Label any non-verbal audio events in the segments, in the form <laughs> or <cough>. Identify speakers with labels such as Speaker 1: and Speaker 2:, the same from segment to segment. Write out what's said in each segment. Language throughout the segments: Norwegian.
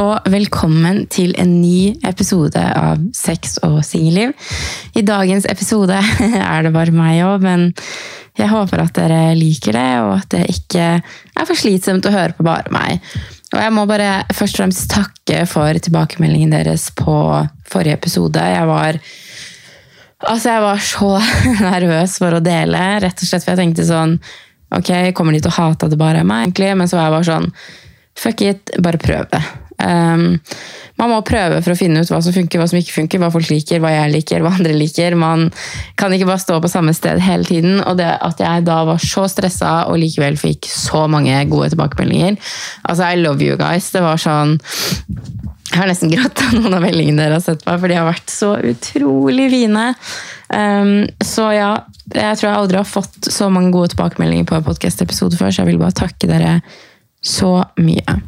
Speaker 1: Og velkommen til en ny episode av Sex og singelliv. I dagens episode <laughs> er det bare meg òg, men jeg håper at dere liker det, og at det ikke er for slitsomt å høre på bare meg. Og jeg må bare først og fremst takke for tilbakemeldingen deres på forrige episode. Jeg var Altså, jeg var så <laughs> nervøs for å dele, rett og slett for jeg tenkte sånn Ok, kommer de til å hate at det bare er meg, egentlig? Men så var jeg bare sånn Fuck it, bare prøv det. Um, man må prøve for å finne ut hva som funker, hva som ikke funker, hva folk liker, hva jeg liker, hva andre liker. Man kan ikke bare stå på samme sted hele tiden. Og det at jeg da var så stressa og likevel fikk så mange gode tilbakemeldinger Altså, I love you guys. Det var sånn jeg har nesten grått av noen av meldingene dere har sett meg, for de har vært så utrolig fine. Um, så ja, jeg tror jeg aldri har fått så mange gode tilbakemeldinger på en podkast-episode før, så jeg vil bare takke dere så mye.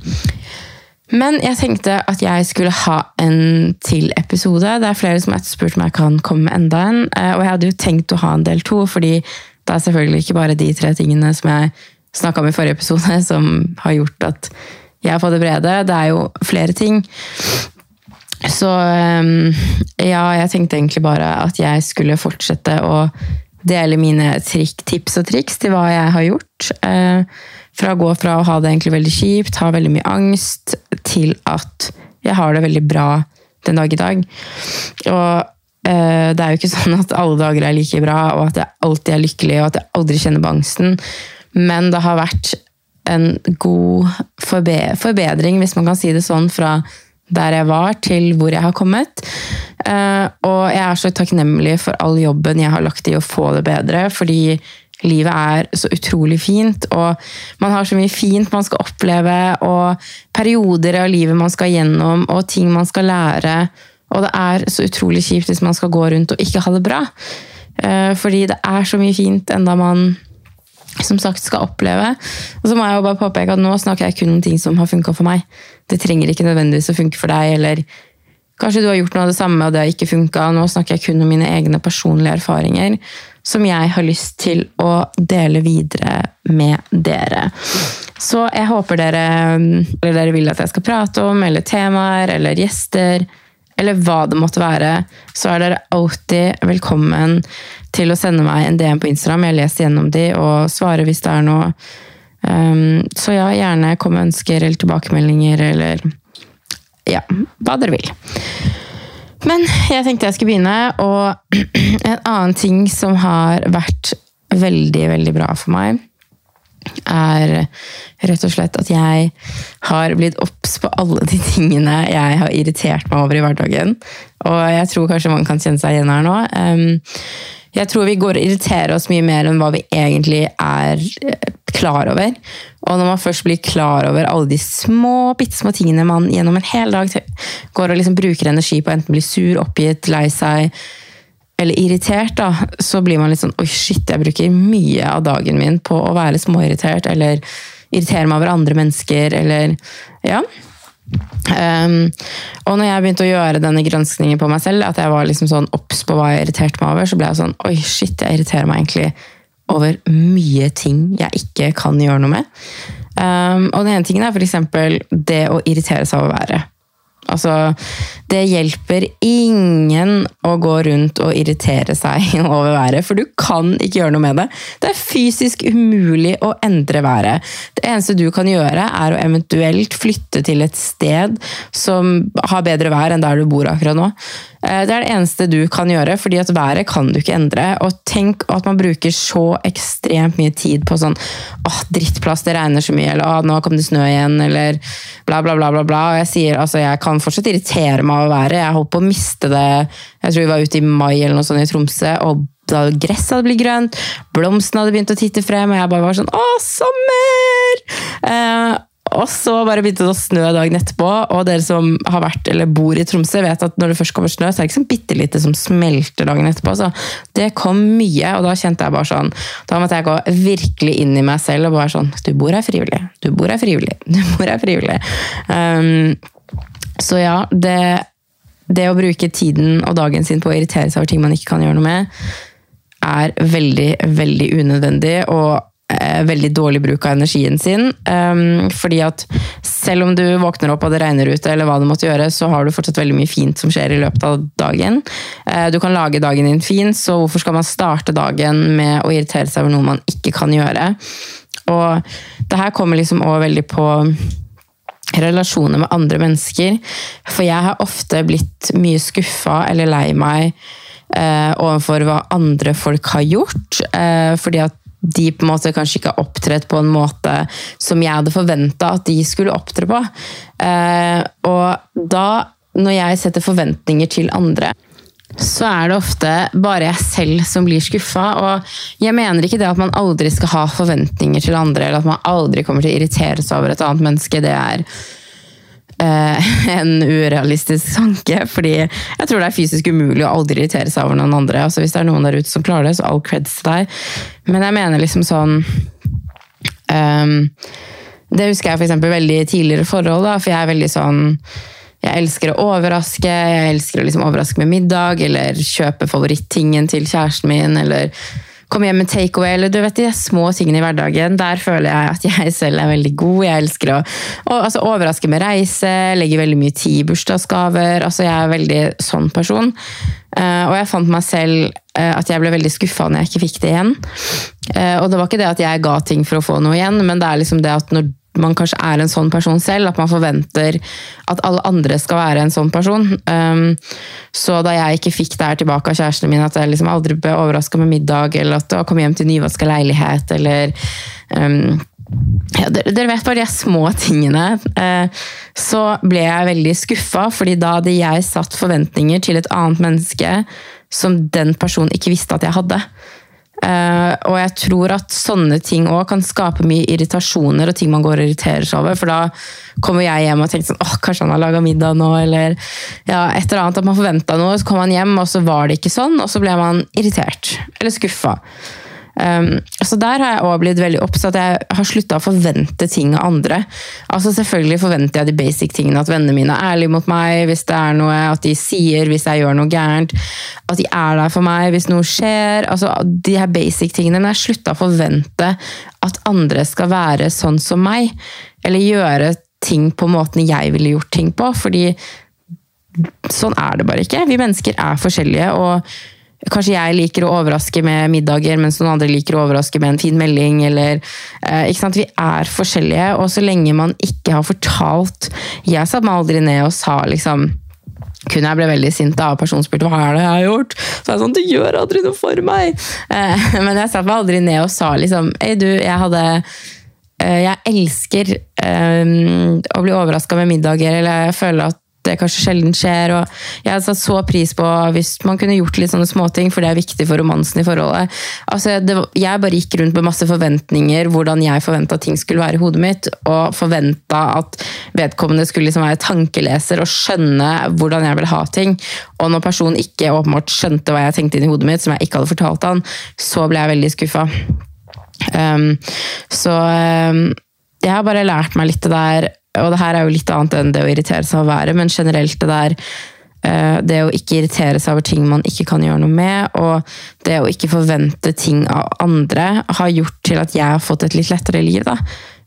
Speaker 1: Men jeg tenkte at jeg skulle ha en til episode. Det er flere som har etterspurt om jeg kan komme med enda en. Eh, og jeg hadde jo tenkt å ha en del to, fordi det er selvfølgelig ikke bare de tre tingene som jeg snakka om i forrige episode, som har gjort at jeg har fått det brede. Det er jo flere ting. Så ehm, ja, jeg tenkte egentlig bare at jeg skulle fortsette å dele mine trik, tips og triks til hva jeg har gjort. Eh, fra å gå fra å ha det egentlig veldig kjipt, ha veldig mye angst, til at jeg har det veldig bra den dag i dag. Og eh, det er jo ikke <laughs> sånn at alle dager er like bra, og at jeg alltid er lykkelig, og at jeg aldri kjenner på angsten. Men det har vært en god forbedring, hvis man kan si det sånn, fra der jeg var, til hvor jeg har kommet. Eh, og jeg er så takknemlig for all jobben jeg har lagt i å få det bedre, fordi livet er så utrolig fint, og man har så mye fint man skal oppleve, og perioder av livet man skal gjennom, og ting man skal lære. Og det er så utrolig kjipt hvis man skal gå rundt og ikke ha det bra. Eh, fordi det er så mye fint enda man som sagt skal oppleve. Og så må jeg jo bare påpeke at nå snakker jeg kun om ting som har funka for meg. Det trenger ikke nødvendigvis å funke for deg, eller kanskje du har gjort noe av det samme og det har ikke funka. Nå snakker jeg kun om mine egne personlige erfaringer som jeg har lyst til å dele videre med dere. Så jeg håper dere, eller dere vil at jeg skal prate om, eller temaer, eller gjester, eller hva det måtte være, så er dere alltid velkommen til å sende meg en DM på Instagram. Jeg leser gjennom de og svarer hvis det er noe. Um, så ja, gjerne kom med ønsker eller tilbakemeldinger, eller ja, hva dere vil. Men jeg tenkte jeg skulle begynne, og <clears throat> en annen ting som har vært veldig, veldig bra for meg, er rett og slett at jeg har blitt obs på alle de tingene jeg har irritert meg over i hverdagen. Og jeg tror kanskje man kan kjenne seg igjen her nå. Jeg tror vi går og irriterer oss mye mer enn hva vi egentlig er eh, klar over. Og når man først blir klar over alle de små, bitte små tingene man gjennom en hel dag går og liksom bruker energi på, enten blir sur, oppgitt, lei seg eller irritert, da, så blir man litt sånn Oi, shit, jeg bruker mye av dagen min på å være småirritert, eller irritere meg over andre mennesker, eller Ja. Um, og når jeg begynte å gjøre denne granskningen på meg selv, at jeg var liksom sånn obs på hva jeg irriterte meg over, så ble jeg sånn Oi, shit, jeg irriterer meg egentlig over mye ting jeg ikke kan gjøre noe med. Um, og den ene tingen er f.eks. det å irritere seg over været. Altså, det hjelper ingen å gå rundt og irritere seg <laughs> over været, for du kan ikke gjøre noe med det. Det er fysisk umulig å endre været. Det eneste du kan gjøre, er å eventuelt flytte til et sted som har bedre vær enn der du bor akkurat nå. Eh, det er det eneste du kan gjøre, fordi at været kan du ikke endre. Og tenk at man bruker så ekstremt mye tid på sånn åh, drittplass, det regner så mye, eller åh, nå kom det snø igjen, eller bla, bla, bla. bla, bla. Og jeg sier, altså, jeg kan fortsatt irritere meg av været. Jeg holdt på å miste det Jeg tror vi var ute i mai eller noe sånt i Tromsø, og da gresset hadde blitt grønt, blomstene hadde begynt å titte frem, og jeg bare var sånn Å, sommer! Eh, og så bare begynte det å snø dagen etterpå, og dere som har vært eller bor i Tromsø, vet at når det først kommer snø, så er det ikke sånn bitte lite som smelter dagen etterpå. Så det kom mye, og da kjente jeg bare sånn Da måtte jeg gå virkelig inn i meg selv og bare sånn Du bor her frivillig. Du bor her frivillig. <laughs> Du bor her frivillig. Um, så ja, det, det å bruke tiden og dagen sin på å irritere seg over ting man ikke kan gjøre noe med, er veldig, veldig unødvendig. og veldig dårlig bruk av energien sin. Um, fordi at selv om du våkner opp og det regner ute, eller hva du måtte gjøre, så har du fortsatt veldig mye fint som skjer i løpet av dagen. Uh, du kan lage dagen din fin, så hvorfor skal man starte dagen med å irritere seg over noe man ikke kan gjøre? Og det her kommer liksom også veldig på relasjoner med andre mennesker. For jeg har ofte blitt mye skuffa eller lei meg eh, overfor hva andre folk har gjort. Eh, fordi at de på en måte kanskje ikke har opptrådt på en måte som jeg hadde forventa at de skulle opptre på. Eh, og da, når jeg setter forventninger til andre, så er det ofte bare jeg selv som blir skuffa. Og jeg mener ikke det at man aldri skal ha forventninger til andre, eller at man aldri kommer til å irritere seg over et annet menneske. Det er <laughs> en urealistisk tanke, fordi jeg tror det er fysisk umulig å aldri irritere seg over noen andre. Altså, hvis det er noen der ute som klarer det, så all creds til deg. Men jeg mener liksom sånn um, Det husker jeg eksempel veldig tidligere forhold, da, for jeg er veldig sånn jeg elsker å overraske, jeg elsker å liksom overraske med middag, eller kjøpe favorittingen til kjæresten min, eller komme hjem med takeaway, eller du vet de små tingene i hverdagen. Der føler jeg at jeg selv er veldig god. Jeg elsker å og, altså, overraske med reise, legge veldig mye tid i bursdagsgaver. Altså, jeg er veldig sånn person. Uh, og jeg fant meg selv uh, at jeg ble veldig skuffa når jeg ikke fikk det igjen. Uh, og det var ikke det at jeg ga ting for å få noe igjen, men det er liksom det at når man kanskje er en sånn person selv, at man forventer at alle andre skal være en sånn person. Um, så da jeg ikke fikk det her tilbake av kjæresten min, at jeg liksom aldri ble overraska med middag, eller at jeg kom hjem til nyvaska leilighet, eller um, ja, dere vet bare de små tingene. Uh, så ble jeg veldig skuffa, fordi da hadde jeg satt forventninger til et annet menneske som den personen ikke visste at jeg hadde. Uh, og jeg tror at sånne ting òg kan skape mye irritasjoner og ting man går og irriterer seg over. For da kommer jeg hjem og tenker sånn åh, kanskje han har laga middag nå, eller ja, et eller annet. At man forventa noe, så kom man hjem, og så var det ikke sånn, og så ble man irritert. Eller skuffa. Um, så der har jeg også blitt veldig obs at jeg har slutta å forvente ting av andre. Altså Selvfølgelig forventer jeg de basic tingene, at vennene mine er ærlige mot meg hvis det er noe, at de sier hvis jeg gjør noe gærent, at de er der for meg hvis noe skjer. altså De her basic tingene, men jeg har slutta å forvente at andre skal være sånn som meg. Eller gjøre ting på måten jeg ville gjort ting på, fordi sånn er det bare ikke. Vi mennesker er forskjellige. og Kanskje jeg liker å overraske med middager, mens noen andre liker å overraske med en fin melding. Eller, eh? Vi er forskjellige, og så lenge man ikke har fortalt Jeg satte meg aldri ned og sa liksom kun jeg ble veldig sint da og personen spurte hva er det jeg har gjort. Så jeg sånn, du gjør aldri noe for meg! Eh, <laughs> men jeg satte meg aldri ned og sa liksom Hei, du, jeg hadde eh, Jeg elsker um, å bli overraska med middager, eller jeg føler at det kanskje sjelden skjer. og Jeg hadde satt så pris på hvis man kunne gjort litt sånne småting, for det er viktig for romansen i forholdet. Altså, det, jeg bare gikk rundt med masse forventninger, hvordan jeg forventa ting skulle være i hodet mitt, og forventa at vedkommende skulle liksom være tankeleser og skjønne hvordan jeg ville ha ting. Og når personen ikke åpenbart skjønte hva jeg tenkte inn i hodet mitt, som jeg ikke hadde fortalt han, så ble jeg veldig skuffa. Um, så um, jeg har bare lært meg litt det der og det her er jo litt annet enn det å irritere seg over været, men generelt det der eh, det å ikke irritere seg over ting man ikke kan gjøre noe med, og det å ikke forvente ting av andre, har gjort til at jeg har fått et litt lettere liv. Da.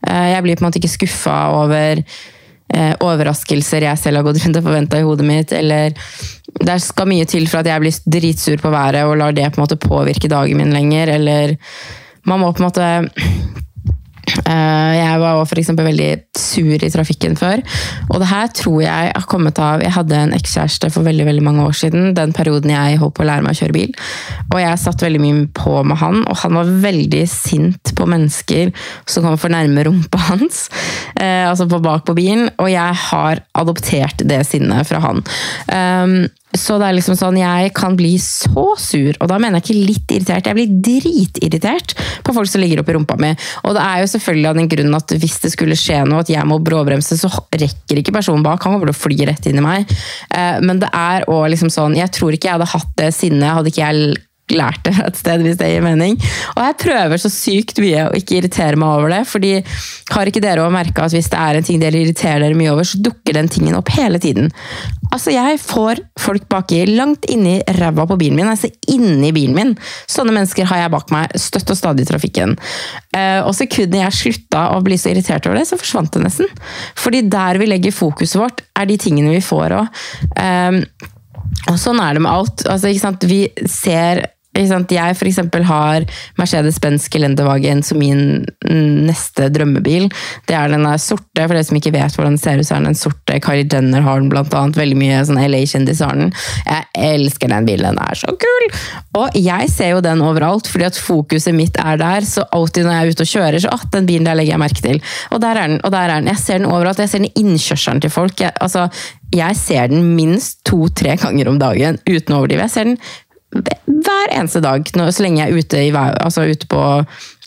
Speaker 1: Eh, jeg blir på en måte ikke skuffa over eh, overraskelser jeg selv har gått rundt og forventa i hodet mitt, eller det skal mye til for at jeg blir dritsur på været og lar det på en måte påvirke dagen min lenger, eller man må på en måte jeg var f.eks. veldig sur i trafikken før. Og det her tror jeg har kommet av Jeg hadde en ekskjæreste for veldig veldig mange år siden. Den perioden jeg holdt på å lære meg å kjøre bil. Og jeg satt veldig mye på med han, og han var veldig sint på mennesker som kom for nærme rumpa hans. Eh, altså på bak på bilen. Og jeg har adoptert det sinnet fra han. Så det er liksom sånn, jeg kan bli så sur, og da mener jeg ikke litt irritert. Jeg blir dritirritert på folk som ligger oppi rumpa mi. Og det er jo selvfølgelig av den grunn at hvis det skulle skje noe, at jeg må bråbremse, så rekker ikke personen bak. Han kommer til å fly rett inn i meg. Eh, men det er òg liksom sånn Jeg tror ikke jeg hadde hatt det sinnet hadde ikke jeg lært det et sted, hvis det gir mening. Og jeg prøver så sykt mye å ikke irritere meg over det, fordi har ikke dere òg merka at hvis det er en ting dere irriterer dere mye over, så dukker den tingen opp hele tiden. Altså, jeg får folk baki langt inni ræva på bilen min, altså inni bilen min. Sånne mennesker har jeg bak meg støtt og stadig i trafikken. Eh, og sekundet jeg slutta å bli så irritert over det, så forsvant det nesten. Fordi der vi legger fokuset vårt, er de tingene vi får òg. Og sånn er det med alt. Altså, Vi ser jeg for har Mercedes-Benz Gelendewagen som min neste drømmebil. Det er den sorte, for dere som ikke vet hvordan den ser ut, så er den sorte. Kylie Jenner har den blant annet. Veldig mye sånn LA-kjendiser har den. Jeg elsker den bilen, den er så kul! Og jeg ser jo den overalt, fordi at fokuset mitt er der. Så alltid når jeg er ute og kjører, så at den bilen der legger jeg merke til. Og der er den, og der er den. Jeg ser den overalt. Jeg ser den i innkjørselen til folk. Jeg, altså, jeg ser den minst to-tre ganger om dagen, uten å overdrive. Jeg ser den hver eneste dag, så lenge jeg er ute, i, altså ute, på,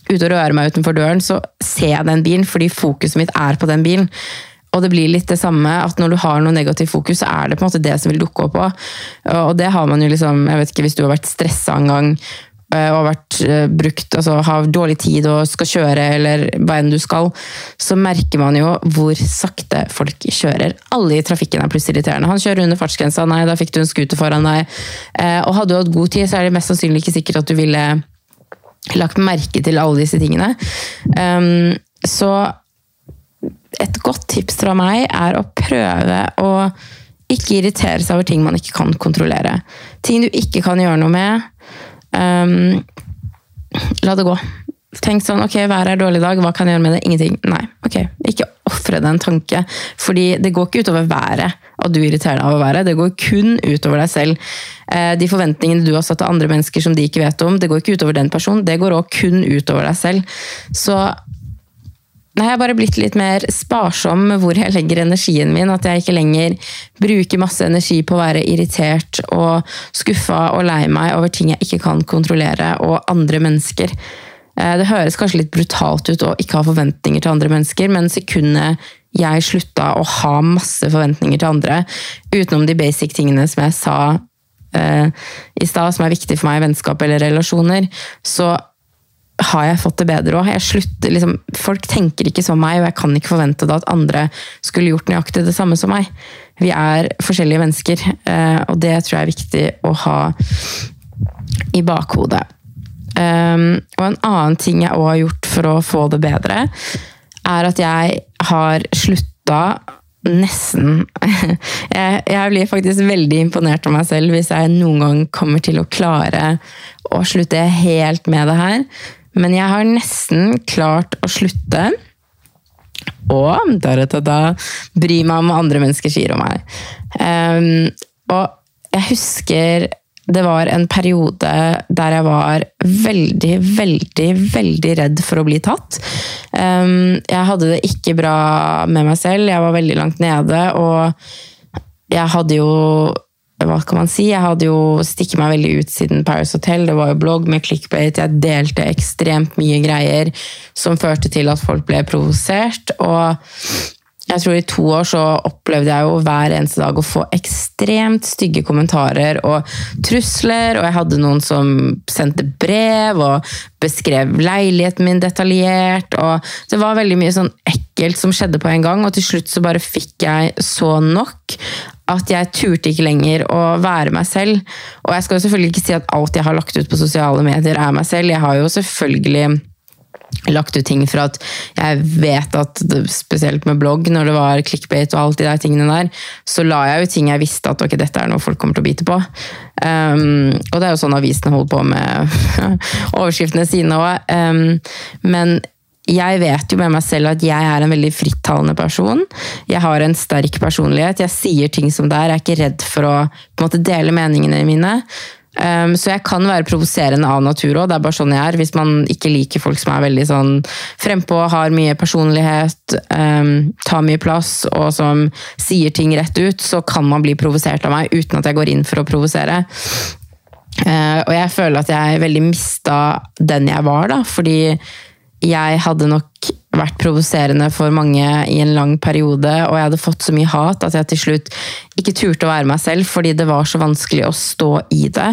Speaker 1: ute og rører meg utenfor døren, så ser jeg den bilen fordi fokuset mitt er på den bilen. Og det blir litt det samme, at når du har noe negativt fokus, så er det på en måte det som vil dukke opp òg. Og det har man jo liksom Jeg vet ikke hvis du har vært stressa en gang og har vært eh, brukt, altså har dårlig tid og skal kjøre, eller hva enn du skal, så merker man jo hvor sakte folk kjører. Alle i trafikken er plutselig irriterende. Han kjører under fartsgrensa, nei, da fikk du en scooter foran deg. Eh, og hadde du hatt god tid, så er det mest sannsynlig ikke sikkert at du ville lagt merke til alle disse tingene. Så et godt tips fra meg er å prøve å ikke irritere seg over ting man ikke kan kontrollere. Ting du ikke kan gjøre noe med Um, la det gå. Tenk sånn ok, været er dårlig i dag, hva kan jeg gjøre med det? Ingenting. Nei, ok, ikke ofre det en tanke. Fordi det går ikke utover været at du irriterer deg over været, det går kun utover deg selv. Eh, de forventningene du har satt til andre mennesker som de ikke vet om, det går ikke utover den personen, det går òg kun utover deg selv. Så Nei, jeg har bare blitt litt mer sparsom med hvor jeg legger energien min. At jeg ikke lenger bruker masse energi på å være irritert og skuffa og lei meg over ting jeg ikke kan kontrollere, og andre mennesker. Eh, det høres kanskje litt brutalt ut å ikke ha forventninger til andre mennesker, men sekundet jeg slutta å ha masse forventninger til andre, utenom de basic tingene som jeg sa uh, i stad, som er viktig for meg i vennskap eller relasjoner, så har jeg fått det bedre òg. Liksom, folk tenker ikke som meg, og jeg kan ikke forvente at andre skulle gjort nøyaktig det samme som meg. Vi er forskjellige mennesker, eh, og det tror jeg er viktig å ha i bakhodet. Um, og en annen ting jeg òg har gjort for å få det bedre, er at jeg har slutta nesten <laughs> jeg blir faktisk veldig imponert av meg selv hvis jeg noen gang kommer til å klare å slutte helt med det her. Men jeg har nesten klart å slutte. Og da, bry meg om hva andre mennesker sier om meg. Um, og jeg husker det var en periode der jeg var veldig, veldig, veldig redd for å bli tatt. Um, jeg hadde det ikke bra med meg selv, jeg var veldig langt nede, og jeg hadde jo hva kan man si? Jeg hadde jo stikket meg veldig ut siden Paris Hotel. Det var jo blogg med clickbait. Jeg delte ekstremt mye greier som førte til at folk ble provosert. Og jeg tror i to år så opplevde jeg jo hver eneste dag å få ekstremt stygge kommentarer og trusler, og jeg hadde noen som sendte brev og beskrev leiligheten min detaljert, og det var veldig mye sånn ekkelt som skjedde på en gang, og til slutt så bare fikk jeg så nok at jeg turte ikke lenger å være meg selv. Og jeg skal jo selvfølgelig ikke si at alt jeg har lagt ut på sosiale medier, er meg selv. Jeg har jo selvfølgelig lagt ut ting for at jeg vet at spesielt med blogg, når det var clickbait og alt de der tingene der, så la jeg jo ting jeg visste at ok, dette er noe folk kommer til å bite på. Um, og det er jo sånn avisene holder på med <laughs> overskriftene sine òg. Um, men jeg vet jo med meg selv at jeg er en veldig frittalende person. Jeg har en sterk personlighet. Jeg sier ting som det er. Jeg er ikke redd for å måte, dele meningene mine. Um, så jeg kan være provoserende av natur òg, det er bare sånn jeg er. Hvis man ikke liker folk som er veldig sånn frempå, har mye personlighet, um, tar mye plass og som sier ting rett ut, så kan man bli provosert av meg uten at jeg går inn for å provosere. Uh, og jeg føler at jeg veldig mista den jeg var, da, fordi jeg hadde nok vært provoserende for mange i en lang periode, og jeg hadde fått så mye hat at jeg til slutt ikke turte å være meg selv fordi det var så vanskelig å stå i det.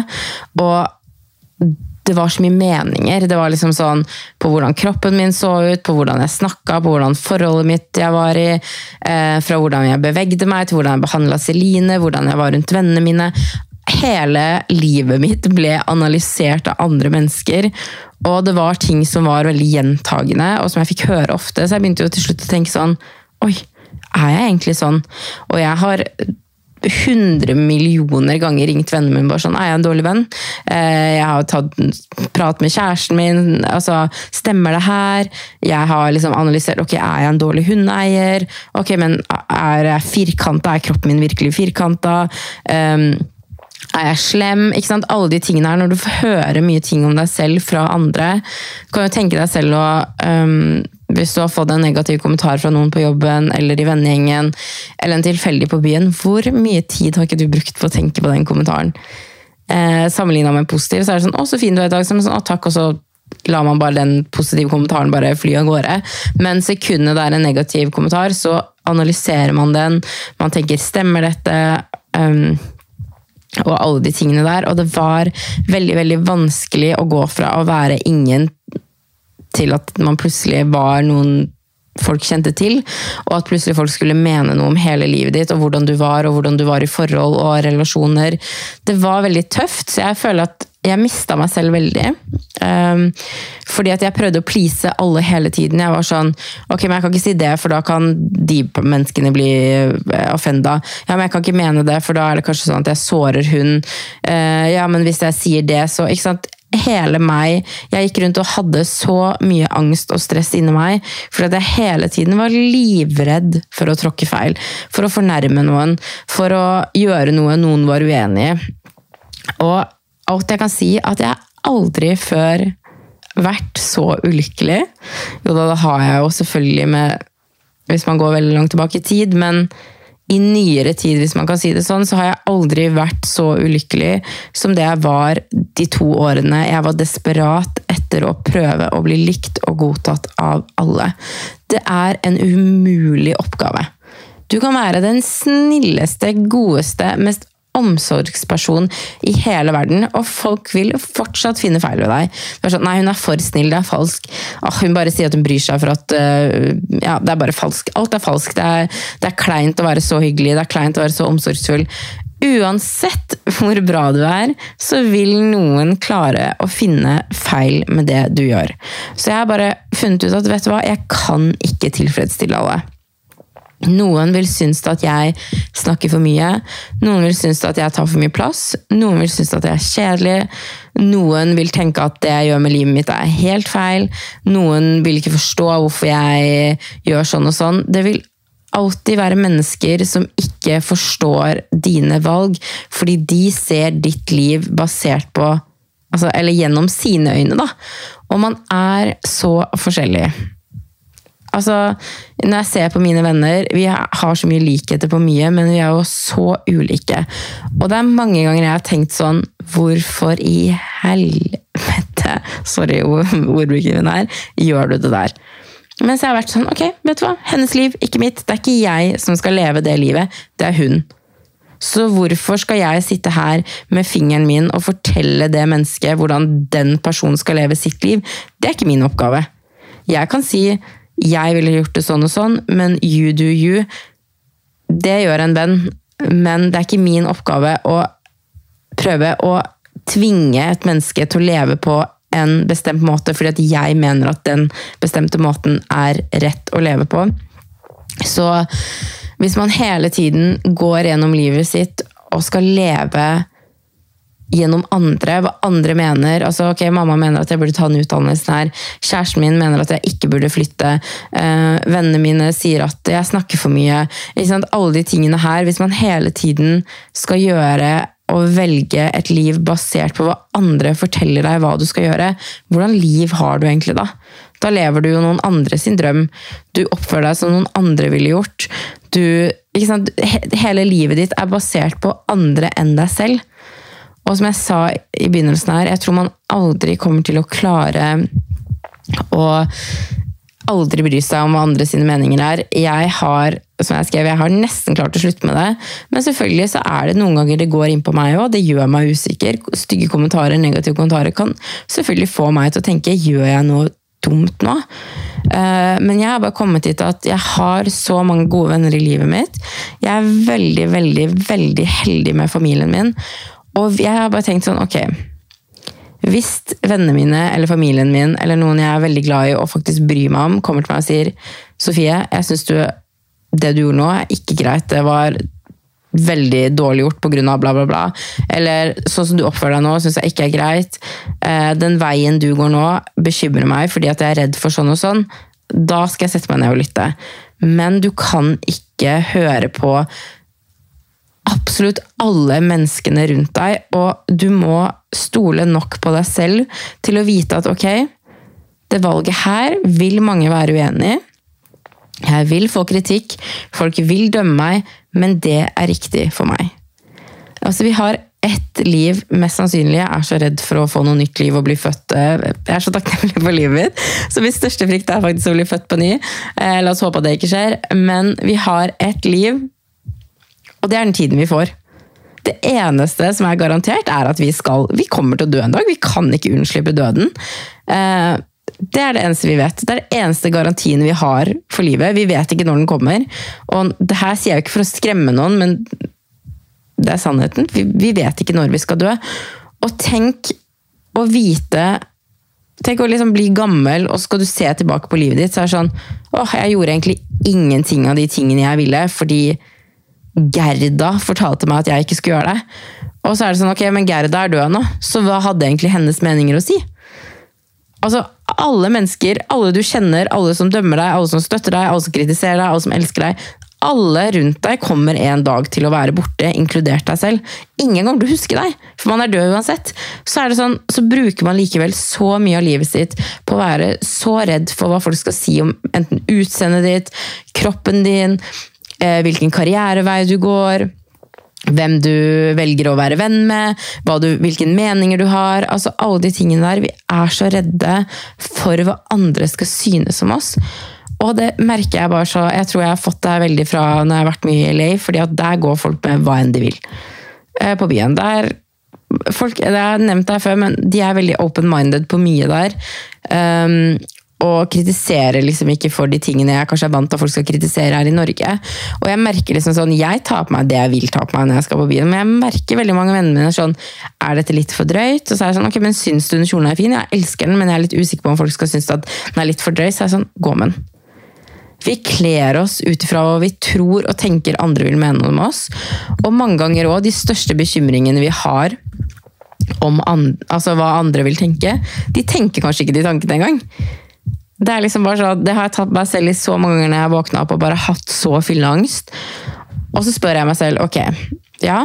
Speaker 1: Og det var så mye meninger. Det var liksom sånn på hvordan kroppen min så ut, på hvordan jeg snakka, på hvordan forholdet mitt jeg var i. Eh, fra hvordan jeg bevegde meg, til hvordan jeg behandla Celine, hvordan jeg var rundt vennene mine. Hele livet mitt ble analysert av andre mennesker. Og det var ting som var veldig gjentagende, og som jeg fikk høre ofte. Så jeg begynte jo til slutt å tenke sånn Oi, er jeg egentlig sånn? Og jeg har 100 millioner ganger ringt vennene mine bare sånn Er jeg en dårlig venn? Eh, jeg har tatt prat med kjæresten min. altså, Stemmer det her? Jeg har liksom analysert ok, er jeg en dårlig hundeeier. Ok, men er jeg firkanta? Er kroppen min virkelig firkanta? Um, er jeg slem? Ikke sant? Alle de tingene her. Når du får høre mye ting om deg selv fra andre, kan du tenke deg selv å um, hvis du har fått en negativ kommentar fra noen på jobben eller i vennegjengen, eller en tilfeldig på byen, hvor mye tid har ikke du brukt på å tenke på den kommentaren? Eh, Sammenligna med positiv, så er det sånn 'Å, så fin du er i dag', så er sånn, å, takk, og så lar man bare den positive kommentaren bare fly av gårde. Men sekundet det er en negativ kommentar, så analyserer man den. Man tenker 'stemmer dette'? Um, og alle de tingene der. Og det var veldig, veldig vanskelig å gå fra å være ingen til at man plutselig var noen folk kjente til, og at plutselig folk skulle mene noe om hele livet ditt, og hvordan du var, og hvordan du var i forhold og relasjoner. Det var veldig tøft, så jeg føler at jeg mista meg selv veldig. Um, fordi at jeg prøvde å please alle hele tiden. Jeg var sånn Ok, men jeg kan ikke si det, for da kan de menneskene bli eh, offenda. Ja, men jeg kan ikke mene det, for da er det kanskje sånn at jeg sårer hun. Uh, ja, men hvis jeg sier det, så Ikke sant hele meg Jeg gikk rundt og hadde så mye angst og stress inni meg. For at jeg hele tiden var livredd for å tråkke feil. For å fornærme noen. For å gjøre noe noen var uenig i. Og alt jeg kan si, at jeg aldri før vært så ulykkelig. Jo da, det har jeg jo selvfølgelig med Hvis man går veldig langt tilbake i tid, men i nyere tid, hvis man kan si det sånn, så har jeg aldri vært så ulykkelig som det jeg var de to årene jeg var desperat etter å prøve å bli likt og godtatt av alle. Det er en umulig oppgave. Du kan være den snilleste, godeste, mest omsorgsperson i hele verden, og folk vil fortsatt finne feil ved deg. Sånn, Nei, hun er for snill, det er falsk. Åh, hun bare sier at hun bryr seg for at uh, Ja, det er bare falsk. Alt er falsk. Det det er kleint å være så hyggelig, det er kleint å være så omsorgsfull. Uansett hvor bra du er, så vil noen klare å finne feil med det du gjør. Så jeg har bare funnet ut at vet du hva, jeg kan ikke tilfredsstille alle. Noen vil synes at jeg snakker for mye. Noen vil synes at jeg tar for mye plass. Noen vil synes at jeg er kjedelig. Noen vil tenke at det jeg gjør med livet mitt, er helt feil. Noen vil ikke forstå hvorfor jeg gjør sånn og sånn. Det vil alltid være mennesker som ikke forstår dine valg, fordi de ser ditt liv basert på altså, Eller gjennom sine øyne, da. Og man er så forskjellig. Altså, når jeg ser på mine venner, vi har så mye likheter på mye, men vi er jo så ulike. Og det er mange ganger jeg har tenkt sånn Hvorfor i helvete, sorry ordbruken min her, gjør du det der? Mens jeg har vært sånn Ok, vet du hva? Hennes liv, ikke mitt. Det er ikke jeg som skal leve det livet, det er hun. Så hvorfor skal jeg sitte her med fingeren min og fortelle det mennesket hvordan den personen skal leve sitt liv? Det er ikke min oppgave. Jeg kan si jeg ville gjort det sånn og sånn, men you do you. Det gjør en venn, men det er ikke min oppgave å prøve å tvinge et menneske til å leve på en bestemt måte fordi at jeg mener at den bestemte måten er rett å leve på. Så hvis man hele tiden går gjennom livet sitt og skal leve gjennom andre, hva andre mener. Altså, ok, Mamma mener at jeg burde ta den utdannelsen her. Kjæresten min mener at jeg ikke burde flytte. Eh, vennene mine sier at jeg snakker for mye. Alle de tingene her. Hvis man hele tiden skal gjøre og velge et liv basert på hva andre forteller deg hva du skal gjøre, hvordan liv har du egentlig da? Da lever du jo noen andre sin drøm. Du oppfører deg som noen andre ville gjort. Du, Hele livet ditt er basert på andre enn deg selv. Og som jeg sa i begynnelsen her, jeg tror man aldri kommer til å klare å aldri bry seg om hva andre sine meninger er. Jeg har som jeg skrev, jeg har nesten klart å slutte med det. Men selvfølgelig så er det noen ganger det går inn på meg òg. Det gjør meg usikker. Stygge kommentarer, negative kommentarer kan selvfølgelig få meg til å tenke gjør jeg noe dumt nå? Eh, men jeg har bare kommet hit at jeg har så mange gode venner i livet mitt. Jeg er veldig, veldig, veldig heldig med familien min. Og jeg har bare tenkt sånn, ok hvis vennene mine eller familien min eller noen jeg er veldig glad i og faktisk bryr meg om, kommer til meg og sier Sofie, jeg syns det du gjorde nå, er ikke greit. Det var veldig dårlig gjort pga. bla, bla, bla. Eller sånn som du oppfører deg nå, syns jeg ikke er greit. Eh, den veien du går nå, bekymrer meg fordi at jeg er redd for sånn og sånn. Da skal jeg sette meg ned og lytte. Men du kan ikke høre på absolutt alle menneskene rundt deg, og du må stole nok på deg selv til å vite at ok, det valget her vil mange være uenig i. Jeg vil få kritikk, folk vil dømme meg, men det er riktig for meg. Altså, vi har ett liv, mest sannsynlig. Jeg er så redd for å få noe nytt liv og bli født. Jeg er så takknemlig for livet mitt. Så min største frykt er faktisk å bli født på ny. Eh, la oss håpe at det ikke skjer. Men vi har ett liv, og det er den tiden vi får. Det eneste som er garantert, er at vi skal Vi kommer til å dø en dag. Vi kan ikke unnslippe døden. Eh, det er det eneste vi vet. Det er den eneste garantien vi har for livet. Vi vet ikke når den kommer. Og det her sier jeg ikke for å skremme noen, men det er sannheten. Vi, vet ikke når vi skal dø. Og tenk å vite Tenk å liksom bli gammel, og skal du se tilbake på livet ditt, så er det sånn åh, jeg gjorde egentlig ingenting av de tingene jeg ville, fordi Gerda fortalte meg at jeg ikke skulle gjøre det. Og så er det sånn, ok, men Gerda er død nå, så hva hadde egentlig hennes meninger å si? Altså, alle mennesker, alle du kjenner, alle som dømmer deg, alle som støtter deg, alle som kritiserer deg, alle som elsker deg alle rundt deg kommer en dag til å være borte, inkludert deg selv. Ingen kommer til å huske deg, for man er død uansett. Så, er det sånn, så bruker man likevel så mye av livet sitt på å være så redd for hva folk skal si om enten utseendet ditt, kroppen din, hvilken karrierevei du går hvem du velger å være venn med, du, hvilke meninger du har. altså Alle de tingene der. Vi er så redde for hva andre skal synes om oss. Og det merker jeg bare så Jeg tror jeg har fått det veldig fra når jeg har vært mye i LA, fordi at der går folk med hva enn de vil eh, på byen. Der folk, det har jeg nevnt her før, men de er veldig open-minded på mye der. Um, og kritiserer liksom ikke for de tingene jeg kanskje er vant til at folk skal kritisere her i Norge. Og jeg merker liksom sånn, jeg tar på meg det jeg vil ta på meg når jeg skal på byen, men jeg merker veldig mange vennene mine sånn Er dette litt for drøyt? Og så er jeg sånn Ok, men syns du den kjolen er fin? Jeg elsker den, men jeg er litt usikker på om folk skal synes at den er litt for drøy. Så er jeg sånn Gå med den. Vi kler oss ut ifra hva vi tror og tenker andre vil mene om oss. Og mange ganger òg de største bekymringene vi har om and, altså hva andre vil tenke, de tenker kanskje ikke de tankene engang. Det er liksom bare så, det har jeg tatt meg selv i så mange ganger når jeg har våkna opp og bare hatt så fylleangst. Og så spør jeg meg selv ok, ja,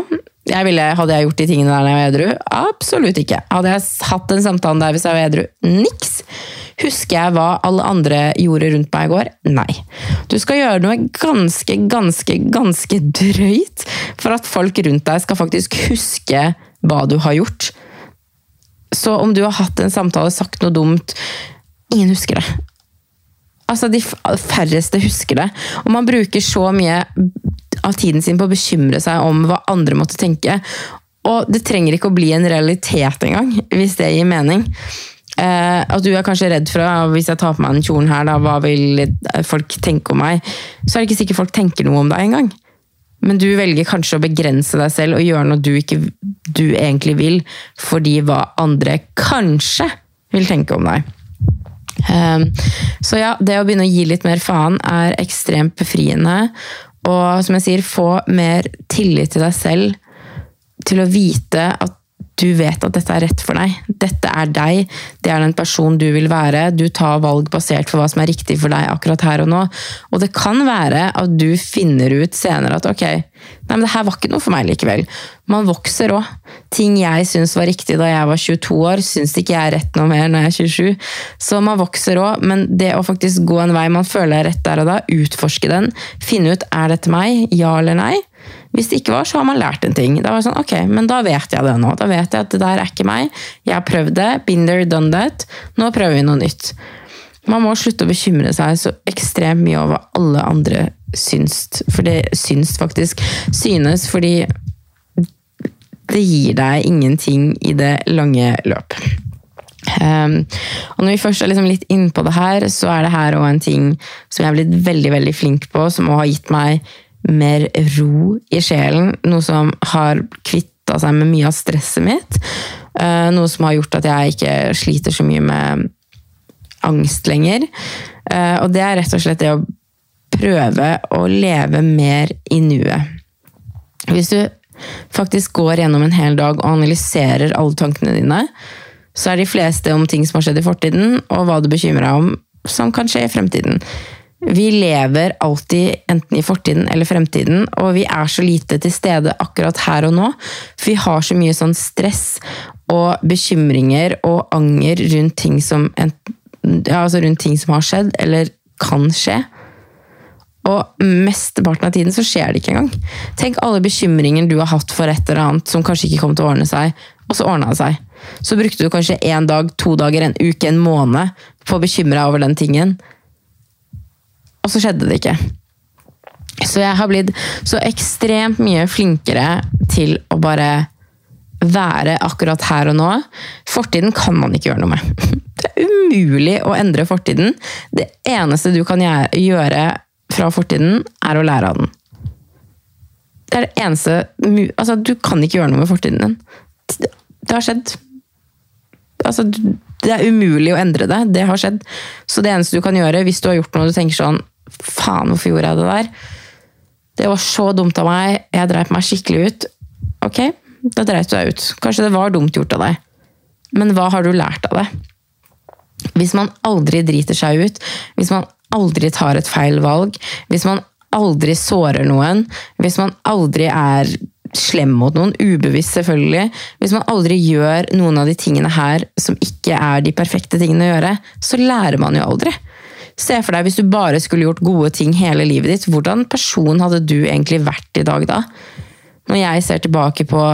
Speaker 1: jeg ville, hadde jeg gjort de tingene der når jeg var edru? Absolutt ikke. Hadde jeg hatt en samtale der hvis jeg var edru? Niks. Husker jeg hva alle andre gjorde rundt meg i går? Nei. Du skal gjøre noe ganske, ganske, ganske drøyt for at folk rundt deg skal faktisk huske hva du har gjort. Så om du har hatt en samtale, sagt noe dumt, Ingen husker det. Altså, De færreste husker det. Og man bruker så mye av tiden sin på å bekymre seg om hva andre måtte tenke. Og det trenger ikke å bli en realitet engang, hvis det gir mening. Eh, at du er kanskje redd for at hvis jeg tar på meg den kjolen her, da, hva vil folk tenke om meg? Så er det ikke sikkert folk tenker noe om deg engang. Men du velger kanskje å begrense deg selv og gjøre noe du ikke du egentlig vil, fordi hva andre kanskje vil tenke om deg. Ehm, så ja, det å begynne å gi litt mer faen er ekstremt befriende. Og som jeg sier, få mer tillit til deg selv. Til å vite at du vet at dette er rett for deg. Dette er deg. Det er den personen du vil være. Du tar valg basert på hva som er riktig for deg akkurat her og nå. Og det kan være at du finner ut senere at ok, nei, men det her var ikke noe for meg likevel. Man vokser òg. Ting jeg syntes var riktig da jeg var 22 år, syns ikke jeg er rett noe mer når jeg er 27. Så man vokser òg, men det å faktisk gå en vei man føler er rett der og da, utforske den, finne ut er dette meg, ja eller nei, hvis det ikke var, så har man lært en ting. Da var det sånn, ok, Men da vet jeg det nå. Da vet jeg at det der er ikke meg. Jeg har prøvd det. Been there, done that. Nå prøver vi noe nytt. Man må slutte å bekymre seg så ekstremt mye over hva alle andre syns. For det syns faktisk. Synes fordi det gir deg ingenting i det lange løp. Um, og når vi først er liksom litt innpå det her, så er det her òg en ting som jeg er blitt veldig veldig flink på, som har gitt meg mer ro i sjelen. Noe som har kvitta seg med mye av stresset mitt. Uh, noe som har gjort at jeg ikke sliter så mye med angst lenger. Uh, og det er rett og slett det å prøve å leve mer i nuet. Hvis du faktisk går gjennom en hel dag og analyserer alle tankene dine, så er de fleste om ting som har skjedd i fortiden, og hva du bekymrer deg om som kan skje i fremtiden. Vi lever alltid enten i fortiden eller fremtiden, og vi er så lite til stede akkurat her og nå. For vi har så mye sånn stress og bekymringer og anger rundt ting som, ja, altså rundt ting som har skjedd, eller kan skje. Og mesteparten av tiden så skjer det ikke engang. Tenk alle bekymringene du har hatt for et eller annet som kanskje ikke kom til å ordne seg, og så ordna det seg. Så brukte du kanskje én dag, to dager, en uke, en måned på å bekymre deg over den tingen. Og så skjedde det ikke. Så jeg har blitt så ekstremt mye flinkere til å bare være akkurat her og nå. Fortiden kan man ikke gjøre noe med. <laughs> Det er umulig å endre fortiden. Det eneste du kan gjøre fra fortiden, er å lære av den. Det er det eneste Altså, du kan ikke gjøre noe med fortiden din. Det har skjedd. Altså, det er umulig å endre det. Det har skjedd. Så det eneste du kan gjøre, hvis du har gjort noe du tenker sånn Faen, hvorfor gjorde jeg det der? Det var så dumt av meg. Jeg dreit meg skikkelig ut. Ok, da dreit du deg ut. Kanskje det var dumt gjort av deg. Men hva har du lært av det? Hvis man aldri driter seg ut, hvis man aldri tar et feil valg, hvis man aldri sårer noen, hvis man aldri er slem mot noen, ubevisst selvfølgelig, hvis man aldri gjør noen av de tingene her som ikke er de perfekte tingene å gjøre, så lærer man jo aldri. Se for deg hvis du bare skulle gjort gode ting hele livet ditt, hvordan person hadde du egentlig vært i dag da? Når jeg ser tilbake på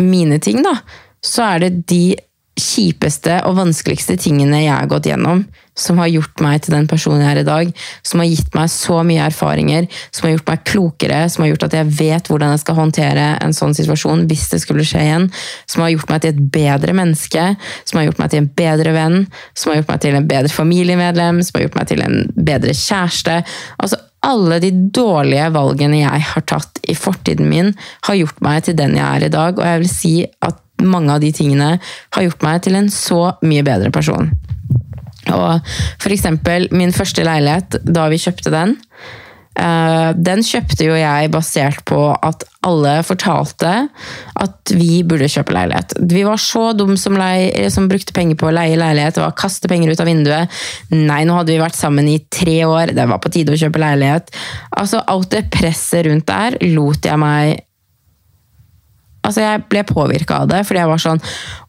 Speaker 1: mine ting, da, så er det de kjipeste og vanskeligste tingene jeg har gått gjennom, som har gjort meg til den personen jeg er i dag, som har gitt meg så mye erfaringer, som har gjort meg klokere, som har gjort at jeg vet hvordan jeg skal håndtere en sånn situasjon hvis det skulle skje igjen, som har gjort meg til et bedre menneske, som har gjort meg til en bedre venn, som har gjort meg til en bedre familiemedlem, som har gjort meg til en bedre kjæreste. Altså alle de dårlige valgene jeg har tatt i fortiden min, har gjort meg til den jeg er i dag, og jeg vil si at mange av de tingene har gjort meg til en så mye bedre person. Og for eksempel min første leilighet, da vi kjøpte den, eh, den kjøpte jo jeg basert på at alle fortalte at vi burde kjøpe leilighet. Vi var så dumme som, som, brukte penger på å leie leilighet. Det var å kaste penger ut av vinduet. Nei, nå hadde vi vært sammen i tre år, det var på tide å kjøpe leilighet. Altså, Alt det presset rundt der lot jeg meg Altså, jeg ble påvirka av det, fordi jeg var sånn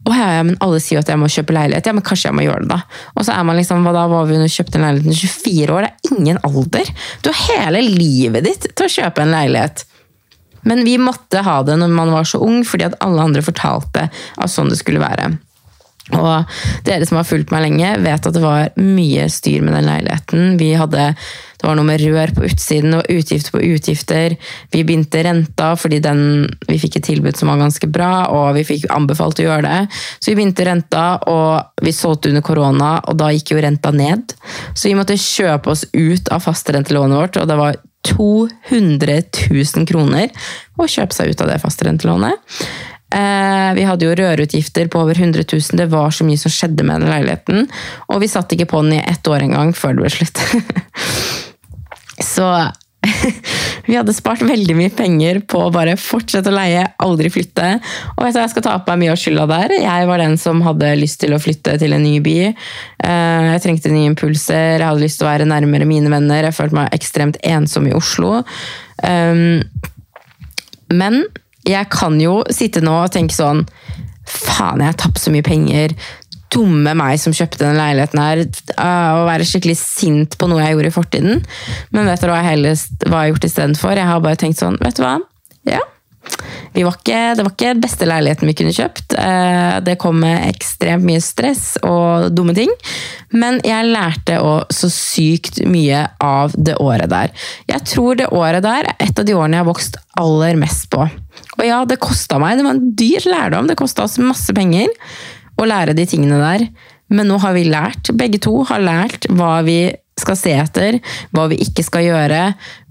Speaker 1: Å ja, ja, men alle sier at jeg må kjøpe leilighet. Ja, men kanskje jeg må gjøre det, da. Og så er man liksom, hva da var vi under kjøpte en leilighet i 24 år? Det er ingen alder! Du har hele livet ditt til å kjøpe en leilighet. Men vi måtte ha det når man var så ung, fordi at alle andre fortalte at sånn det skulle være. Og dere som har fulgt meg lenge, vet at det var mye styr med den leiligheten. Vi hadde, det var noe med rør på utsiden og utgifter på utgifter. Vi begynte renta fordi den, vi fikk et tilbud som var ganske bra, og vi fikk anbefalt å gjøre det. Så vi begynte renta, og vi solgte under korona, og da gikk jo renta ned. Så vi måtte kjøpe oss ut av fastrentelånet vårt, og det var 200 000 kroner å kjøpe seg ut av det fastrentelånet. Eh, vi hadde jo rørutgifter på over 100 000. Det var så mye som skjedde med den leiligheten. Og vi satt ikke på den i ett år engang før det ble slutt. <laughs> så <laughs> vi hadde spart veldig mye penger på å bare fortsette å leie, aldri flytte. Og vet du, jeg skal ta på meg mye av skylda der. Jeg var den som hadde lyst til å flytte til en ny by. Eh, jeg trengte nye impulser, jeg hadde lyst til å være nærmere mine venner. Jeg følte meg ekstremt ensom i Oslo. Ehm, men jeg kan jo sitte nå og tenke sånn Faen, jeg har tapt så mye penger. Dumme meg som kjøpte denne leiligheten her. Og være skikkelig sint på noe jeg gjorde i fortiden. Men vet dere hva jeg, heller, har gjort istedenfor? Jeg har bare tenkt sånn, vet du hva? Ja. Var ikke, det var ikke beste leiligheten vi kunne kjøpt. Eh, det kom med ekstremt mye stress og dumme ting. Men jeg lærte så sykt mye av det året der. Jeg tror det året der er et av de årene jeg har vokst aller mest på. Og ja, det kosta meg. Det var en dyr lærdom. Det kosta oss masse penger å lære de tingene der. Men nå har vi lært, begge to har lært hva vi skal se etter, hva vi ikke skal gjøre,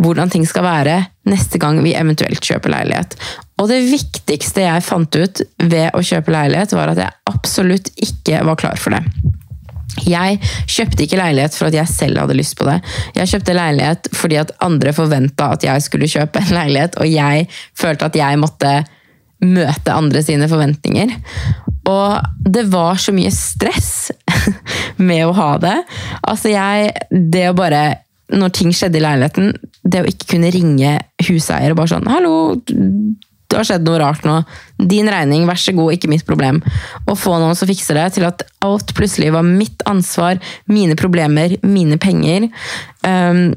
Speaker 1: hvordan ting skal være neste gang vi eventuelt kjøper leilighet. Og det viktigste jeg fant ut ved å kjøpe leilighet, var at jeg absolutt ikke var klar for det. Jeg kjøpte ikke leilighet for at jeg selv hadde lyst på det. Jeg kjøpte leilighet fordi at andre forventa at jeg skulle kjøpe en leilighet, og jeg følte at jeg måtte møte andre sine forventninger. Og det var så mye stress <laughs> med å ha det. Altså, jeg Det å bare Når ting skjedde i leiligheten, det å ikke kunne ringe huseier og bare sånn 'Hallo, det har skjedd noe rart nå. Din regning, vær så god, ikke mitt problem. Å få noen som fikser det, til at alt plutselig var mitt ansvar, mine problemer, mine penger. Um,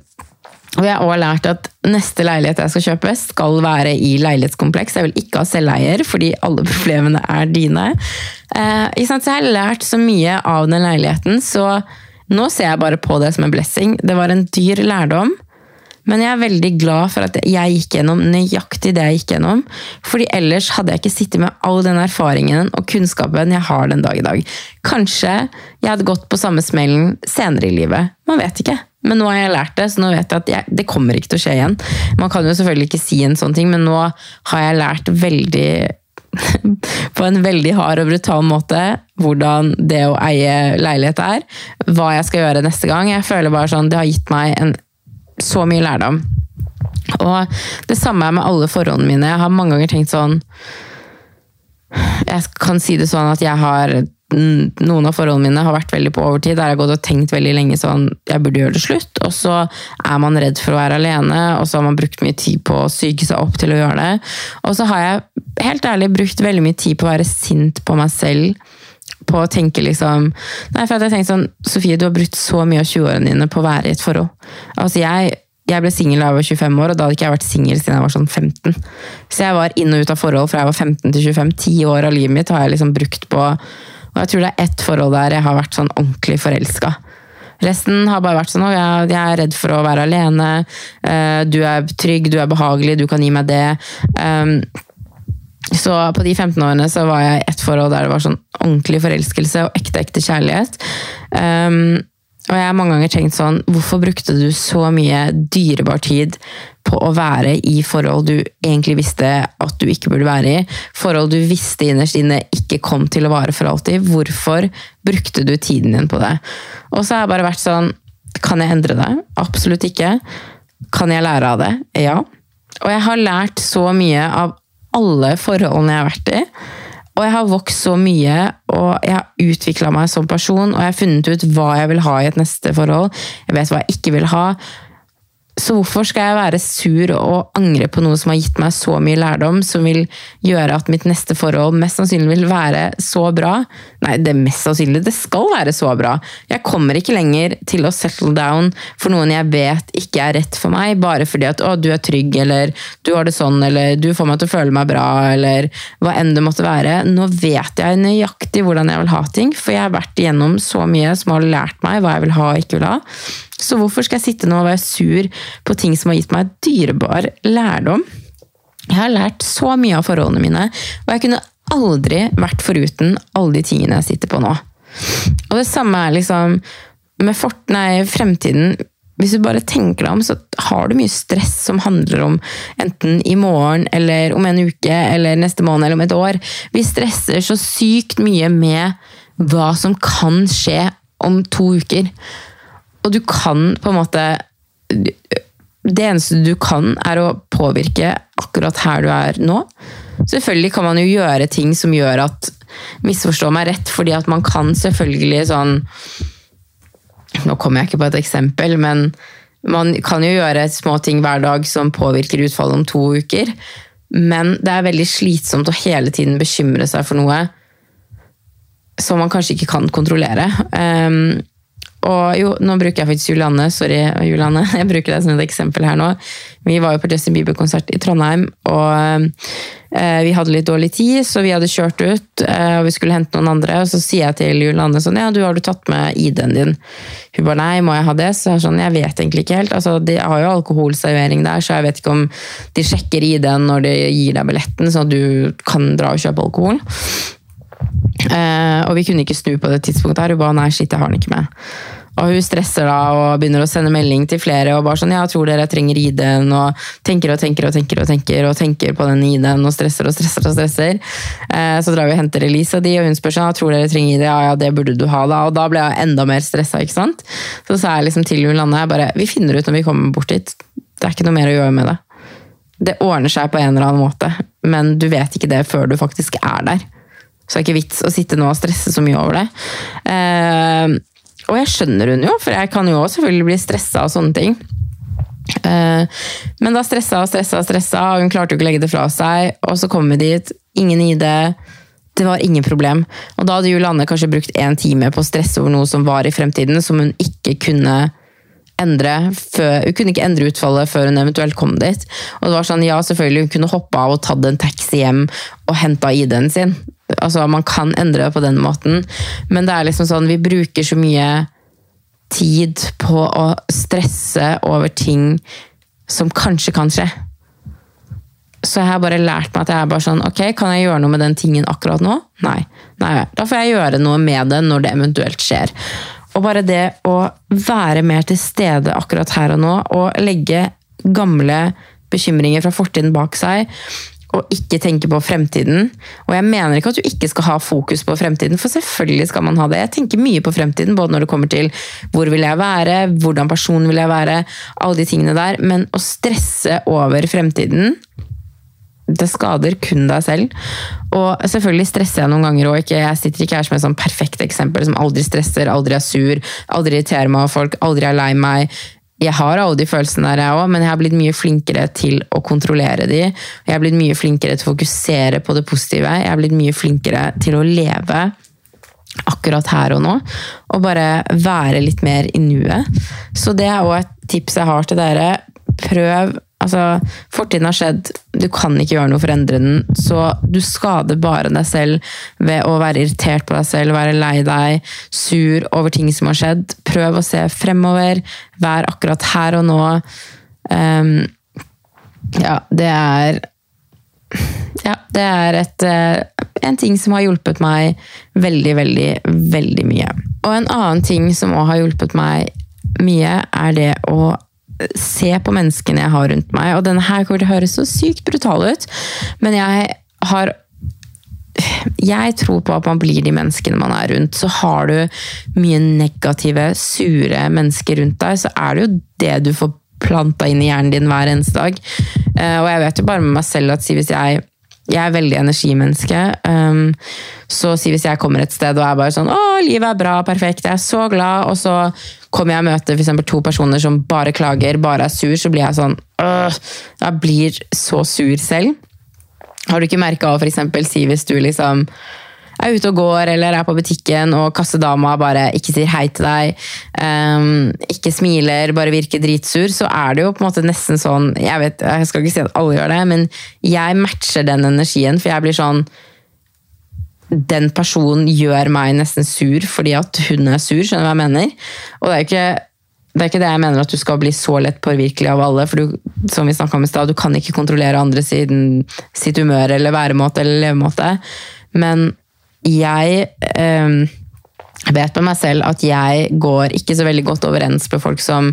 Speaker 1: og jeg har også lært at neste leilighet jeg skal kjøpe, skal være i leilighetskompleks. Jeg vil ikke ha selveier, fordi alle <laughs> problemene er dine. Eh, så jeg har lært så mye av den leiligheten, så nå ser jeg bare på det som en blessing. Det var en dyr lærdom, men jeg er veldig glad for at jeg gikk gjennom nøyaktig det jeg gikk gjennom. fordi ellers hadde jeg ikke sittet med all den erfaringen og kunnskapen jeg har den dag i dag. Kanskje jeg hadde gått på samme smellen senere i livet. Man vet ikke. Men nå har jeg lært det, så nå vet jeg at jeg, det kommer ikke til å skje igjen. Man kan jo selvfølgelig ikke si en sånn ting, men nå har jeg lært veldig <laughs> på en veldig hard og brutal måte hvordan det å eie leilighet er. Hva jeg skal gjøre neste gang. Jeg føler bare sånn, Det har gitt meg en så mye lærdom. Og det samme er med alle forholdene mine. Jeg har mange ganger tenkt sånn Jeg kan si det sånn at jeg har noen av forholdene mine har vært veldig på overtid. Der jeg har gått og tenkt veldig lenge sånn jeg burde gjøre det slutt. Og så er man redd for å være alene, og så har man brukt mye tid på å syke seg opp til å gjøre det. Og så har jeg helt ærlig brukt veldig mye tid på å være sint på meg selv på å tenke liksom Nei, for jeg tenkte sånn Sofie, du har brukt så mye av 20-årene dine på å være i et forhold. Altså, jeg, jeg ble singel da jeg var 25 år, og da hadde ikke jeg vært singel siden jeg var sånn 15. Så jeg var inn og ut av forhold fra jeg var 15 til 25. Ti år av livet mitt har jeg liksom brukt på Og jeg tror det er ett forhold der jeg har vært sånn ordentlig forelska. Resten har bare vært sånn at jeg, er redd for å være alene. Uh, du er trygg, du er behagelig, du kan gi meg det. Um, så på de 15 årene så var jeg i ett forhold der det var sånn ordentlig forelskelse og ekte, ekte kjærlighet. Um, og jeg har mange ganger tenkt sånn Hvorfor brukte du så mye dyrebar tid på å være i forhold du egentlig visste at du ikke burde være i? Forhold du visste innerst inne ikke kom til å vare for alltid. Hvorfor brukte du tiden din på det? Og så har jeg bare vært sånn Kan jeg endre det? Absolutt ikke. Kan jeg lære av det? Ja. Og jeg har lært så mye av alle forholdene jeg har vært i. Og jeg har vokst så mye, og jeg har utvikla meg som person. Og jeg har funnet ut hva jeg vil ha i et neste forhold. Jeg vet hva jeg ikke vil ha. Så hvorfor skal jeg være sur og angre på noe som har gitt meg så mye lærdom, som vil gjøre at mitt neste forhold mest sannsynlig vil være så bra? Nei, det mest sannsynlig, det skal være så bra. Jeg kommer ikke lenger til å settle down for noen jeg vet ikke er rett for meg, bare fordi at å, du er trygg, eller du har det sånn, eller du får meg til å føle meg bra, eller hva enn det måtte være. Nå vet jeg nøyaktig hvordan jeg vil ha ting, for jeg har vært igjennom så mye som har lært meg hva jeg vil ha og ikke vil ha. Så hvorfor skal jeg sitte nå og være sur på ting som har gitt meg dyrebar lærdom? Jeg har lært så mye av forholdene mine, og jeg kunne aldri vært foruten alle de tingene jeg sitter på nå. Og det samme er liksom med fort, nei, fremtiden. Hvis du bare tenker deg om, så har du mye stress som handler om enten i morgen, eller om en uke, eller neste måned, eller om et år. Vi stresser så sykt mye med hva som kan skje om to uker. Og du kan på en måte Det eneste du kan, er å påvirke akkurat her du er nå. Selvfølgelig kan man jo gjøre ting som gjør at Misforstå meg rett, fordi at man kan selvfølgelig sånn Nå kommer jeg ikke på et eksempel, men man kan jo gjøre små ting hver dag som påvirker utfallet om to uker. Men det er veldig slitsomt å hele tiden bekymre seg for noe som man kanskje ikke kan kontrollere. Um, Og jo, nå bruker jeg faktisk Julianne. Sorry, Julianne. <laughs> Jeg bruker deg som et eksempel her nå. Vi var jo på Justin Bieber-konsert i Trondheim, og eh, vi hadde litt dårlig tid, så vi hadde kjørt ut, eh, og vi skulle hente noen andre. Og så sier jeg til Julianne sånn Ja, du har du tatt med ID-en din? Hun bare nei, må jeg ha det? Så jeg, sånn, jeg vet egentlig ikke helt. Altså, de har jo alkoholservering der, så jeg vet ikke om de sjekker ID-en når de gir deg billetten, så du kan dra og kjøpe alkohol. Eh, og vi kunne ikke snu på det tidspunktet her. Hun bare nei, shit, jeg har den ikke med. Og hun stresser da og begynner å sende melding til flere og bare sånn ja, tror dere trenger ID-en, og tenker og tenker og tenker og tenker og tenker på den ID-en og stresser og stresser. og stresser. Eh, så drar vi og henter Elise og de, og hun spør sånn tror dere trenger ID, ja ja, det burde du ha da. Og da ble jeg enda mer stressa. Så sa jeg liksom til Julianne bare vi finner ut når vi kommer bort dit. Det er ikke noe mer å gjøre med det. Det ordner seg på en eller annen måte, men du vet ikke det før du faktisk er der. Så det er ikke vits å sitte nå og stresse så mye over det. Eh, og jeg skjønner hun jo, for jeg kan jo også selvfølgelig bli stressa av sånne ting. Eh, men da stressa og stressa og stressa, og hun klarte jo ikke å legge det fra seg. Og så kom vi dit, ingen ID. Det var ingen problem. Og da hadde Julianne kanskje brukt én time på å stresse over noe som var i fremtiden, som hun ikke kunne endre før, Hun kunne ikke endre utfallet før hun eventuelt kom dit. Og det var sånn, ja, selvfølgelig, hun kunne hoppa av og tatt en taxi hjem og henta ID-en sin. Altså, man kan endre det på den måten, men det er liksom sånn, vi bruker så mye tid på å stresse over ting som kanskje kan skje. Så jeg har bare lært meg at jeg er bare sånn Ok, kan jeg gjøre noe med den tingen akkurat nå? Nei. Nei. Da får jeg gjøre noe med det når det eventuelt skjer. Og bare det å være mer til stede akkurat her og nå, og legge gamle bekymringer fra fortiden bak seg, og ikke tenke på fremtiden. Og jeg mener ikke at du ikke skal ha fokus på fremtiden, for selvfølgelig skal man ha det. Jeg tenker mye på fremtiden, både når det kommer til hvor vil jeg være, hvordan person vil jeg være, alle de tingene der. Men å stresse over fremtiden det skader kun deg selv. Og selvfølgelig stresser jeg noen ganger òg. Jeg sitter ikke her som et sånn perfekt eksempel som aldri stresser, aldri er sur, aldri irriterer meg av folk, aldri er lei meg jeg har alle de følelsene der, jeg òg, men jeg har blitt mye flinkere til å kontrollere de. Jeg har blitt mye flinkere til å fokusere på det positive. Jeg har blitt mye flinkere til å leve akkurat her og nå. Og bare være litt mer i nuet. Så det er òg et tips jeg har til dere. Prøv Altså, fortiden har skjedd, du kan ikke gjøre noe for å endre den. Så du skader bare deg selv ved å være irritert på deg selv, være lei deg, sur over ting som har skjedd. Prøv å se fremover. Vær akkurat her og nå. Um, ja, det er Ja, det er et, uh, en ting som har hjulpet meg veldig, veldig, veldig mye. Og en annen ting som òg har hjulpet meg mye, er det å se på menneskene jeg har rundt meg. Og denne her kommer til å høres så sykt brutal ut, men jeg har jeg tror på at man blir de menneskene man er rundt. Så har du mye negative, sure mennesker rundt deg, så er det jo det du får planta inn i hjernen din hver eneste dag. Eh, og jeg vet jo bare med meg selv at hvis jeg jeg er veldig energimenneske. Um, så si hvis jeg kommer et sted og er bare sånn 'Å, livet er bra, perfekt, jeg er så glad', og så kommer jeg og møter for to personer som bare klager, bare er sur, så blir jeg sånn øh, Jeg blir så sur selv. Har du ikke merka å f.eks. si hvis du liksom er ute og går eller er på butikken, og kassedama bare ikke sier hei til deg, um, ikke smiler, bare virker dritsur, så er det jo på en måte nesten sånn Jeg vet, jeg skal ikke si at alle gjør det, men jeg matcher den energien, for jeg blir sånn den personen gjør meg nesten sur fordi at hun er sur, skjønner du hva jeg mener? Og det er ikke det er ikke det jeg mener at du skal bli så lett påvirkelig av alle. For du, som vi om i sted, du kan ikke kontrollere andre siden sitt humør eller væremåte eller levemåte. Men jeg um, vet med meg selv at jeg går ikke så veldig godt overens med folk som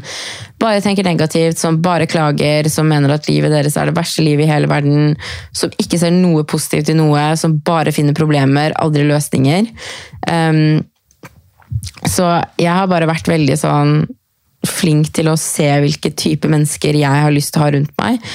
Speaker 1: bare tenker negativt, som bare klager, som mener at livet deres er det verste livet i hele verden, som ikke ser noe positivt i noe, som bare finner problemer, aldri løsninger. Um, så jeg har bare vært veldig sånn flink til å se hvilke type mennesker jeg har lyst til å ha rundt meg.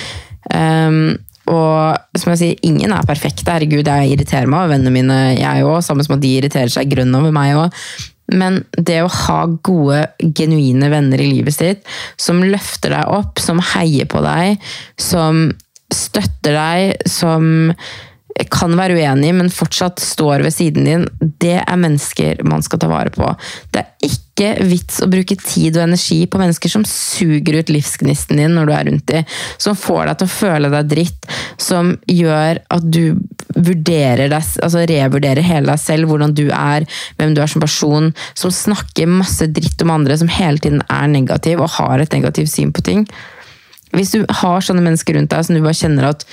Speaker 1: Um, og som jeg sier, ingen er perfekte. Herregud, jeg irriterer meg over vennene mine, jeg òg. Samme som at de irriterer seg grønn over meg òg. Men det å ha gode, genuine venner i livet sitt, som løfter deg opp, som heier på deg, som støtter deg, som kan være uenig, men fortsatt står ved siden din, det er mennesker man skal ta vare på. Det er ikke vits å bruke tid og energi på mennesker som suger ut livsgnisten din når du er rundt dem, som får deg til å føle deg dritt, som gjør at du vurderer deg, altså revurderer hele deg selv, hvordan du er, hvem du er som person, som snakker masse dritt om andre, som hele tiden er negativ og har et negativt syn på ting. Hvis du har sånne mennesker rundt deg som du bare kjenner at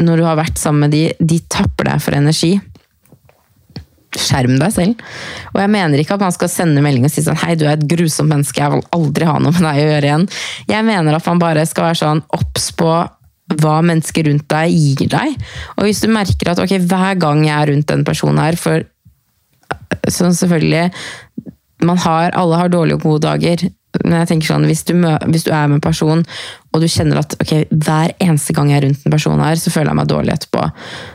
Speaker 1: når du har vært sammen med de, de tapper deg for energi. Skjerm deg selv. Og jeg mener ikke at man skal sende melding og si sånn hei, du er et grusomt menneske, jeg vil aldri ha noe med deg å gjøre igjen. Jeg mener at man bare skal være sånn obs på hva mennesker rundt deg gir deg. Og hvis du merker at ok, hver gang jeg er rundt den personen her, for sånn selvfølgelig man har, Alle har dårlige og gode dager, men jeg tenker sånn, hvis du, hvis du, er med en person, og du kjenner at ok, hver eneste gang jeg er rundt en person her, så føler jeg meg dårlig etterpå.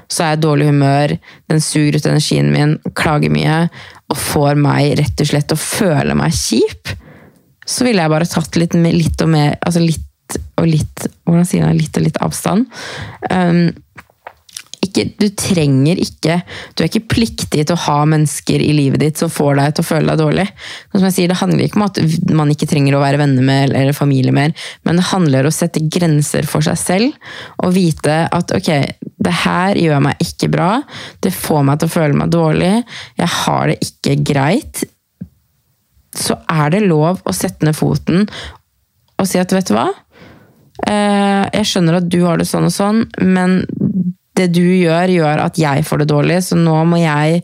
Speaker 1: Så er jeg i dårlig humør, den suger ut energien min, klager mye, og får meg rett og slett å føle meg kjip. Så ville jeg bare tatt litt, litt og mer Altså litt og litt Hvordan sier jeg litt og litt avstand. Um, ikke, du trenger ikke Du er ikke pliktig til å ha mennesker i livet ditt som får deg til å føle deg dårlig. Som jeg sier, Det handler ikke om at man ikke trenger å være venner med eller familie mer, men det handler om å sette grenser for seg selv og vite at ok, det her gjør meg ikke bra, det får meg til å føle meg dårlig, jeg har det ikke greit. Så er det lov å sette ned foten og si at vet du hva, eh, jeg skjønner at du har det sånn og sånn, men det du gjør, gjør at jeg får det dårlig, så nå må jeg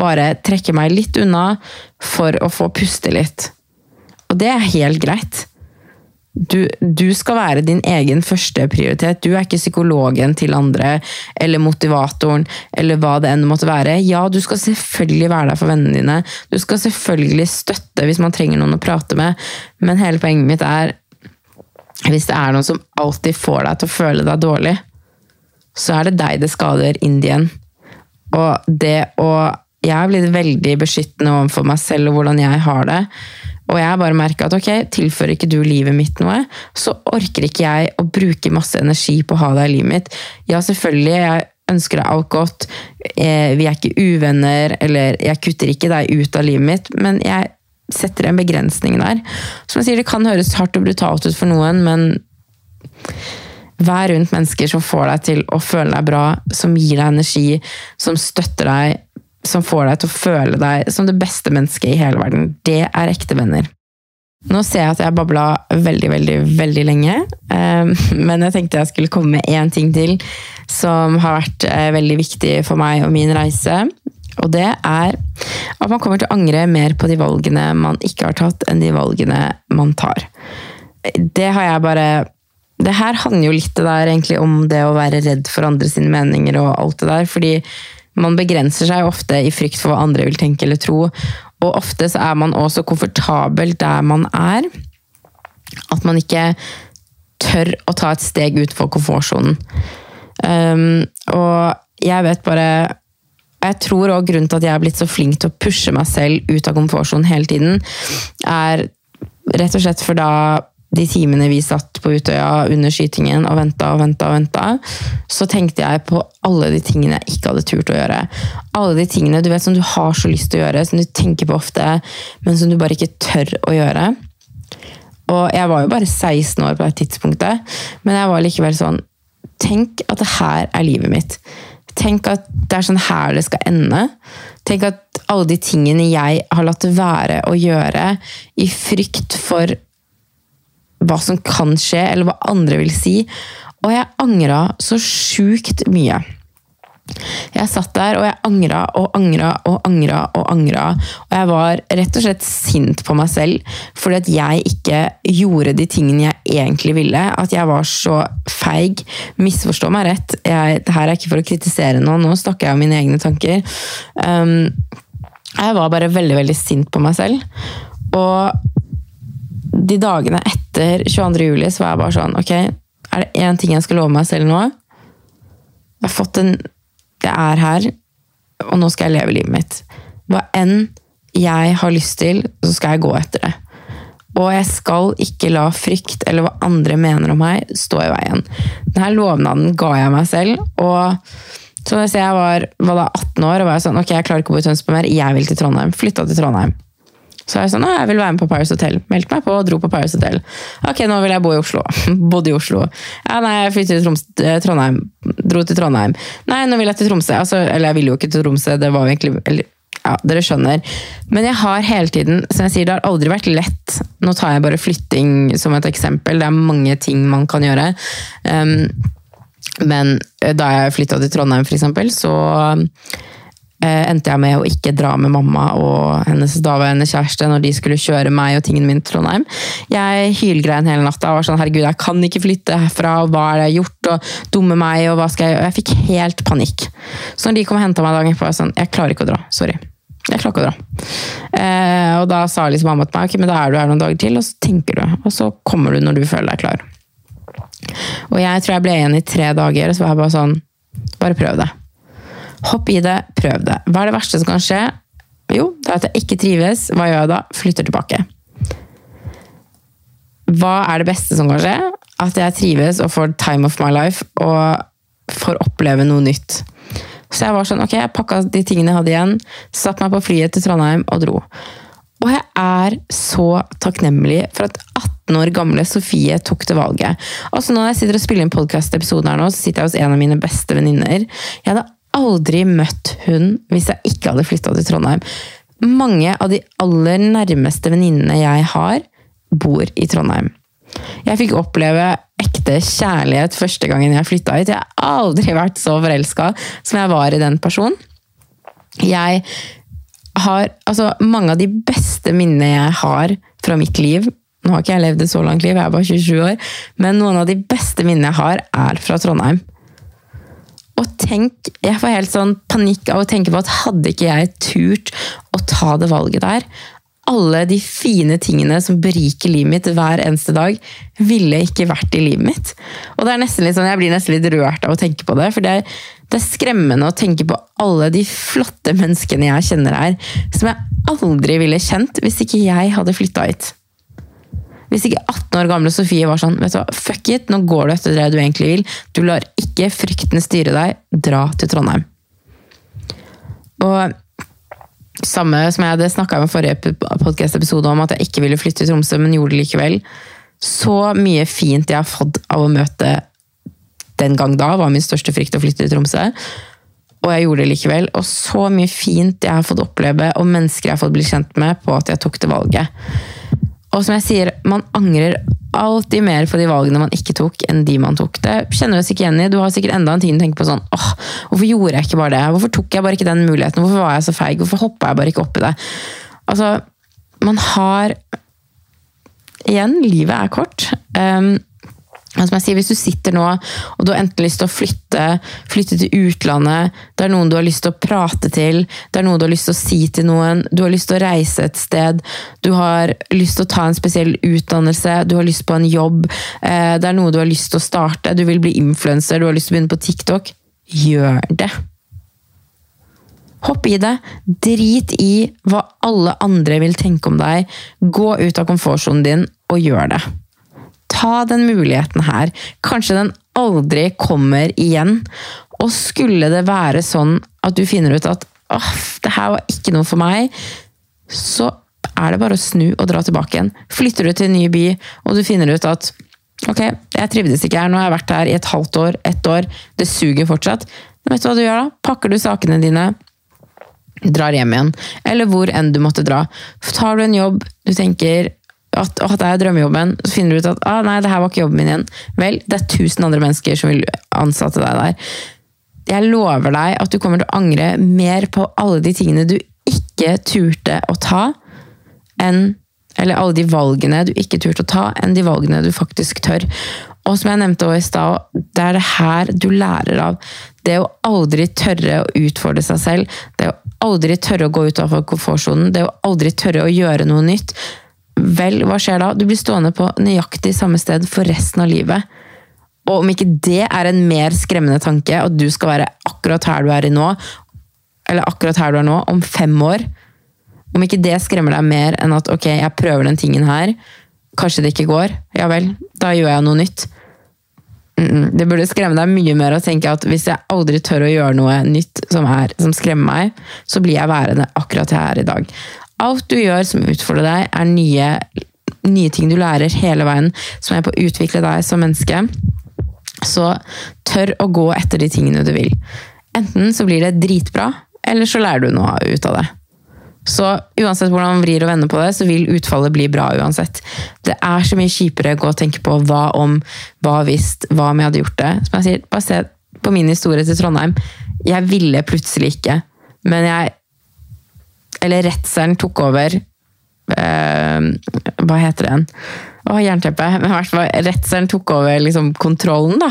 Speaker 1: bare trekke meg litt unna for å få puste litt. Og det er helt greit. Du, du, skal være din egen første prioritet. Du er ikke psykologen til andre, eller motivatoren, eller hva det enn måtte være. Ja, du skal selvfølgelig være der for vennene dine. Du skal selvfølgelig støtte hvis man trenger noen å prate med, men hele poenget mitt er hvis det er noen som alltid får deg til å føle deg dårlig, så er det deg det skader inn igjen. Og det å Jeg har blitt veldig beskyttende overfor meg selv og hvordan jeg har det. Og jeg bare merka at ok, tilfører ikke du livet mitt noe, så orker ikke jeg å bruke masse energi på å ha deg i livet mitt. Ja, selvfølgelig, jeg ønsker deg alt godt, eh, vi er ikke uvenner, eller jeg kutter ikke deg ut av livet mitt, men jeg setter en begrensning der. Som jeg sier, det kan høres hardt og brutalt ut for noen, men Vær rundt mennesker som får deg til å føle deg bra, som gir deg energi, som støtter deg, som får deg til å føle deg som det beste mennesket i hele verden. Det er ekte venner. Nå ser jeg at jeg babla veldig, veldig, veldig lenge, eh, <laughs> men jeg tenkte jeg skulle komme med én ting til som har vært eh, veldig viktig for meg og min reise. Og det er at man kommer til å angre mer på de valgene man ikke har tatt, enn de valgene man tar. Det har jeg bare det her handler jo litt der, egentlig, om det å være redd for andre sine meninger og alt det der. Fordi man begrenser seg ofte i frykt for hva andre vil tenke eller tro. Og ofte så er man også komfortabel der man er. At man ikke tør å ta et steg utenfor komfortsonen. Um, og jeg vet bare Jeg tror òg grunnen til at jeg er blitt så flink til å pushe meg selv ut av komfortsonen hele tiden, er rett og slett for da de timene vi satt på Utøya under skytingen og venta og venta, og venta, så tenkte jeg på alle de tingene jeg ikke hadde turt å gjøre. Alle de tingene du vet som du har så lyst til å gjøre, som du tenker på ofte, men som du bare ikke tør å gjøre. Og jeg var jo bare 16 år på det tidspunktet, men jeg var likevel sånn Tenk at det her er livet mitt. Tenk at det er sånn her det skal ende. Tenk at alle de tingene jeg har latt være å gjøre i frykt for hva som kan skje, eller hva andre vil si. Og jeg angra så sjukt mye. Jeg satt der og jeg angra og angra og angra og angra. Og jeg var rett og slett sint på meg selv fordi at jeg ikke gjorde de tingene jeg egentlig ville. At jeg var så feig. Misforstå meg rett, jeg, det her er ikke for å kritisere noen, nå snakker jeg om mine egne tanker. Um, jeg var bare veldig, veldig sint på meg selv. Og de dagene etter 22. juli så var jeg bare sånn Ok, er det én ting jeg skal love meg selv nå? Jeg har fått en Jeg er her, og nå skal jeg leve livet mitt. Hva enn jeg har lyst til, så skal jeg gå etter det. Og jeg skal ikke la frykt eller hva andre mener om meg, stå i veien. Denne lovnaden ga jeg meg selv. og så da jeg var, var da 18 år og var jeg sånn, ok, jeg klarer ikke å bo i Tønsberg mer, jeg vil til Trondheim. Flytta til Trondheim. Så er jeg sånn, jeg vil være med på Paris Hotel. Meldte meg på og dro på Paris Hotel. Ok, nå vil jeg bo i Oslo. <laughs> Bodde i Oslo. Ja, nei, jeg flyttet til Troms, eh, Trondheim. Dro til Trondheim. Nei, nå vil jeg til Tromsø. Altså, eller jeg ville jo ikke til Tromsø, det var jo egentlig eller, ja, dere skjønner. Men jeg har hele tiden, som jeg sier, det har aldri vært lett. Nå tar jeg bare flytting som et eksempel. Det er mange ting man kan gjøre. Um, men eh, da jeg flytta til Trondheim, for eksempel, så endte jeg med å ikke dra med mamma og hennes daværende kjæreste når de skulle kjøre meg og tingene mine til Trondheim. Jeg hylgrein hele natta og var sånn herregud, jeg kan ikke flytte herfra, og hva er det jeg har gjort, og dumme meg, og hva skal jeg gjøre? Jeg fikk helt panikk. Så når de kom og henta meg dagen etterpå, var jeg sånn, jeg klarer ikke å dra. Sorry. Jeg klarer ikke å dra. Eh, og da sa liksom mamma til meg ok, men da er du her noen dager til, og så tenker du, og så kommer du når du føler deg klar. Og jeg tror jeg ble igjen i tre dager, og så var jeg bare sånn Bare prøv det. Hopp i det, prøv det. Hva er det verste som kan skje? Jo, det er at jeg ikke trives. Hva gjør jeg da? Flytter tilbake. Hva er det beste som kan skje? At jeg trives og får time of my life og får oppleve noe nytt. Så jeg var sånn, ok, jeg pakka de tingene jeg hadde igjen, satte meg på flyet til Trondheim og dro. Og jeg er så takknemlig for at 18 år gamle Sofie tok det valget. Altså Når jeg sitter og spiller inn podkast-episoden her nå, så sitter jeg hos en av mine beste venninner. Jeg hadde aldri møtt hun hvis jeg ikke hadde flytta til Trondheim. Mange av de aller nærmeste venninnene jeg har, bor i Trondheim. Jeg fikk oppleve ekte kjærlighet første gangen jeg flytta hit. Jeg har aldri vært så forelska som jeg var i den personen. Jeg har altså, mange av de beste minnene jeg har fra mitt liv Nå har ikke jeg levd et så langt liv, jeg er bare 27 år, men noen av de beste minnene jeg har, er fra Trondheim. Og tenk, Jeg får helt sånn panikk av å tenke på at hadde ikke jeg turt å ta det valget der, alle de fine tingene som beriker livet mitt hver eneste dag, ville ikke vært i livet mitt. Og det er nesten litt sånn, Jeg blir nesten litt rørt av å tenke på det. For det er, det er skremmende å tenke på alle de flotte menneskene jeg kjenner her, som jeg aldri ville kjent hvis ikke jeg hadde flytta hit. Hvis ikke 18 år gamle Sofie var sånn vet du hva, fuck it, nå går du etter det du egentlig vil. Du lar ikke frykten styre deg. Dra til Trondheim. Og samme som jeg hadde snakka med forrige podkast-episode om, at jeg ikke ville flytte til Tromsø, men gjorde det likevel. Så mye fint jeg har fått av å møte den gang da var min største frykt å flytte til Tromsø. Og jeg gjorde det likevel. Og så mye fint jeg har fått oppleve, og mennesker jeg har fått bli kjent med på at jeg tok det valget. Og som jeg sier, man angrer alltid mer på de valgene man ikke tok, enn de man tok. Det kjenner du sikkert igjen i. Du har sikkert enda en tid å tenke på sånn åh, hvorfor gjorde jeg ikke bare det? Hvorfor tok jeg bare ikke den muligheten? Hvorfor var jeg så feig? Hvorfor hoppa jeg bare ikke opp i det? Altså, man har Igjen, livet er kort. Um, som jeg sier, Hvis du sitter nå og du har enten lyst til å flytte, flytte til utlandet, det er noen du har lyst til å prate til, det er noe du har lyst til å si til noen, du har lyst til å reise et sted, du har lyst til å ta en spesiell utdannelse, du har lyst på en jobb, eh, det er noe du har lyst til å starte, du vil bli influenser, du har lyst til å begynne på TikTok gjør det. Hopp i det. Drit i hva alle andre vil tenke om deg. Gå ut av komfortsonen din og gjør det. Ta den muligheten her. Kanskje den aldri kommer igjen. Og skulle det være sånn at du finner ut at åh, det her var ikke noe for meg, så er det bare å snu og dra tilbake igjen. Flytter du til en ny by, og du finner ut at ok, jeg trivdes ikke her, nå har jeg vært her i et halvt år, ett år, det suger fortsatt. Vet du hva du gjør da? Pakker du sakene dine, drar hjem igjen. Eller hvor enn du måtte dra. Tar du en jobb du tenker at, at det er drømmejobben, så finner du ut at ah, nei, det her var ikke jobben min igjen. Vel, det er tusen andre mennesker som vil ansette deg der. Jeg lover deg at du kommer til å angre mer på alle de tingene du ikke turte å ta, enn Eller alle de valgene du ikke turte å ta, enn de valgene du faktisk tør. Og som jeg nevnte også i stad, det er det her du lærer av. Det å aldri tørre å utfordre seg selv. Det å aldri tørre å gå ut av komfortsonen. Det å aldri tørre å gjøre noe nytt. Vel, hva skjer da? Du blir stående på nøyaktig samme sted for resten av livet. Og om ikke det er en mer skremmende tanke, at du skal være akkurat her du er i nå, eller akkurat her du er nå, om fem år Om ikke det skremmer deg mer enn at ok, jeg prøver den tingen her, kanskje det ikke går. Ja vel, da gjør jeg noe nytt. Det burde skremme deg mye mer å tenke at hvis jeg aldri tør å gjøre noe nytt som, er, som skremmer meg, så blir jeg værende akkurat her i dag. Alt du gjør som utfordrer deg, er nye, nye ting du lærer hele veien, som er på å utvikle deg som menneske. Så tør å gå etter de tingene du vil. Enten så blir det dritbra, eller så lærer du noe ut av det. Så uansett hvordan man vrir og vender på det, så vil utfallet bli bra uansett. Det er så mye kjipere å gå og tenke på hva om, hva hvis, hva om jeg hadde gjort det. Som jeg sier, bare se på min historie til Trondheim. Jeg ville plutselig ikke, men jeg Eller redselen tok over. Eh, hva heter igjen? Å, jernteppe. Men i hvert fall, redselen tok over liksom, kontrollen da.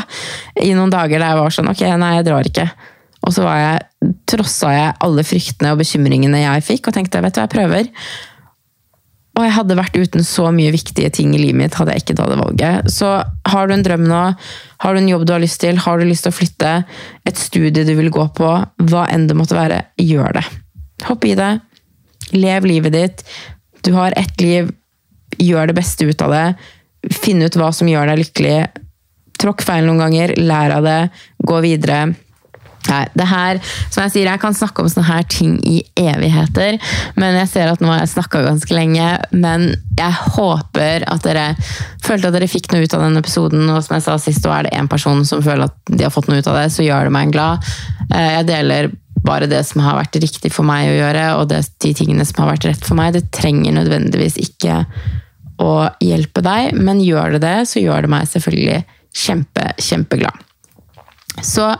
Speaker 1: i noen dager der jeg var sånn Ok, nei, jeg drar ikke. Og så var jeg, trossa jeg alle fryktene og bekymringene jeg fikk, og tenkte vet du hva, jeg prøver. Og jeg hadde vært uten så mye viktige ting i livet mitt hadde jeg ikke tatt det valget. Så har du en drøm nå, har du en jobb du har lyst til, har du lyst til å flytte, et studie du vil gå på, hva enn det måtte være, gjør det. Hopp i det. Lev livet ditt. Du har ett liv. Gjør det beste ut av det. Finn ut hva som gjør deg lykkelig. Tråkk feil noen ganger, lær av det, gå videre. Nei, det her, som jeg sier, jeg kan snakke om sånne her ting i evigheter, men jeg ser at nå har jeg snakka ganske lenge. Men jeg håper at dere følte at dere fikk noe ut av denne episoden. Og som jeg sa sist, så er det én person som føler at de har fått noe ut av det, så gjør det meg glad. Eh, Jeg deler bare det som har vært riktig for meg å gjøre, og det, de tingene som har vært rett for meg. Det trenger nødvendigvis ikke å hjelpe deg, men gjør det det, så gjør det meg selvfølgelig kjempe, kjempeglad. Så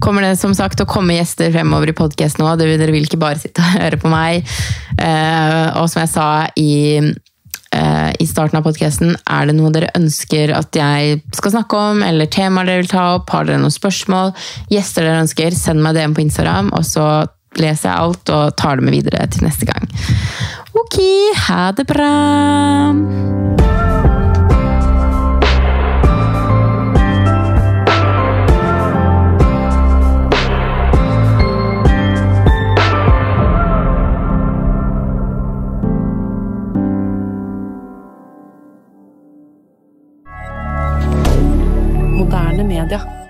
Speaker 1: kommer det som sagt å komme gjester fremover i podkasten nå. Dere vil ikke bare sitte og høre på meg. Eh, og som jeg sa i, eh, i starten av podkasten, er det noe dere ønsker at jeg skal snakke om, eller temaer dere vil ta opp, har dere noen spørsmål, gjester dere ønsker, send meg DM på Instagram, og så leser jeg alt og tar det med videre til neste gang. Ok, ha det bra! rien de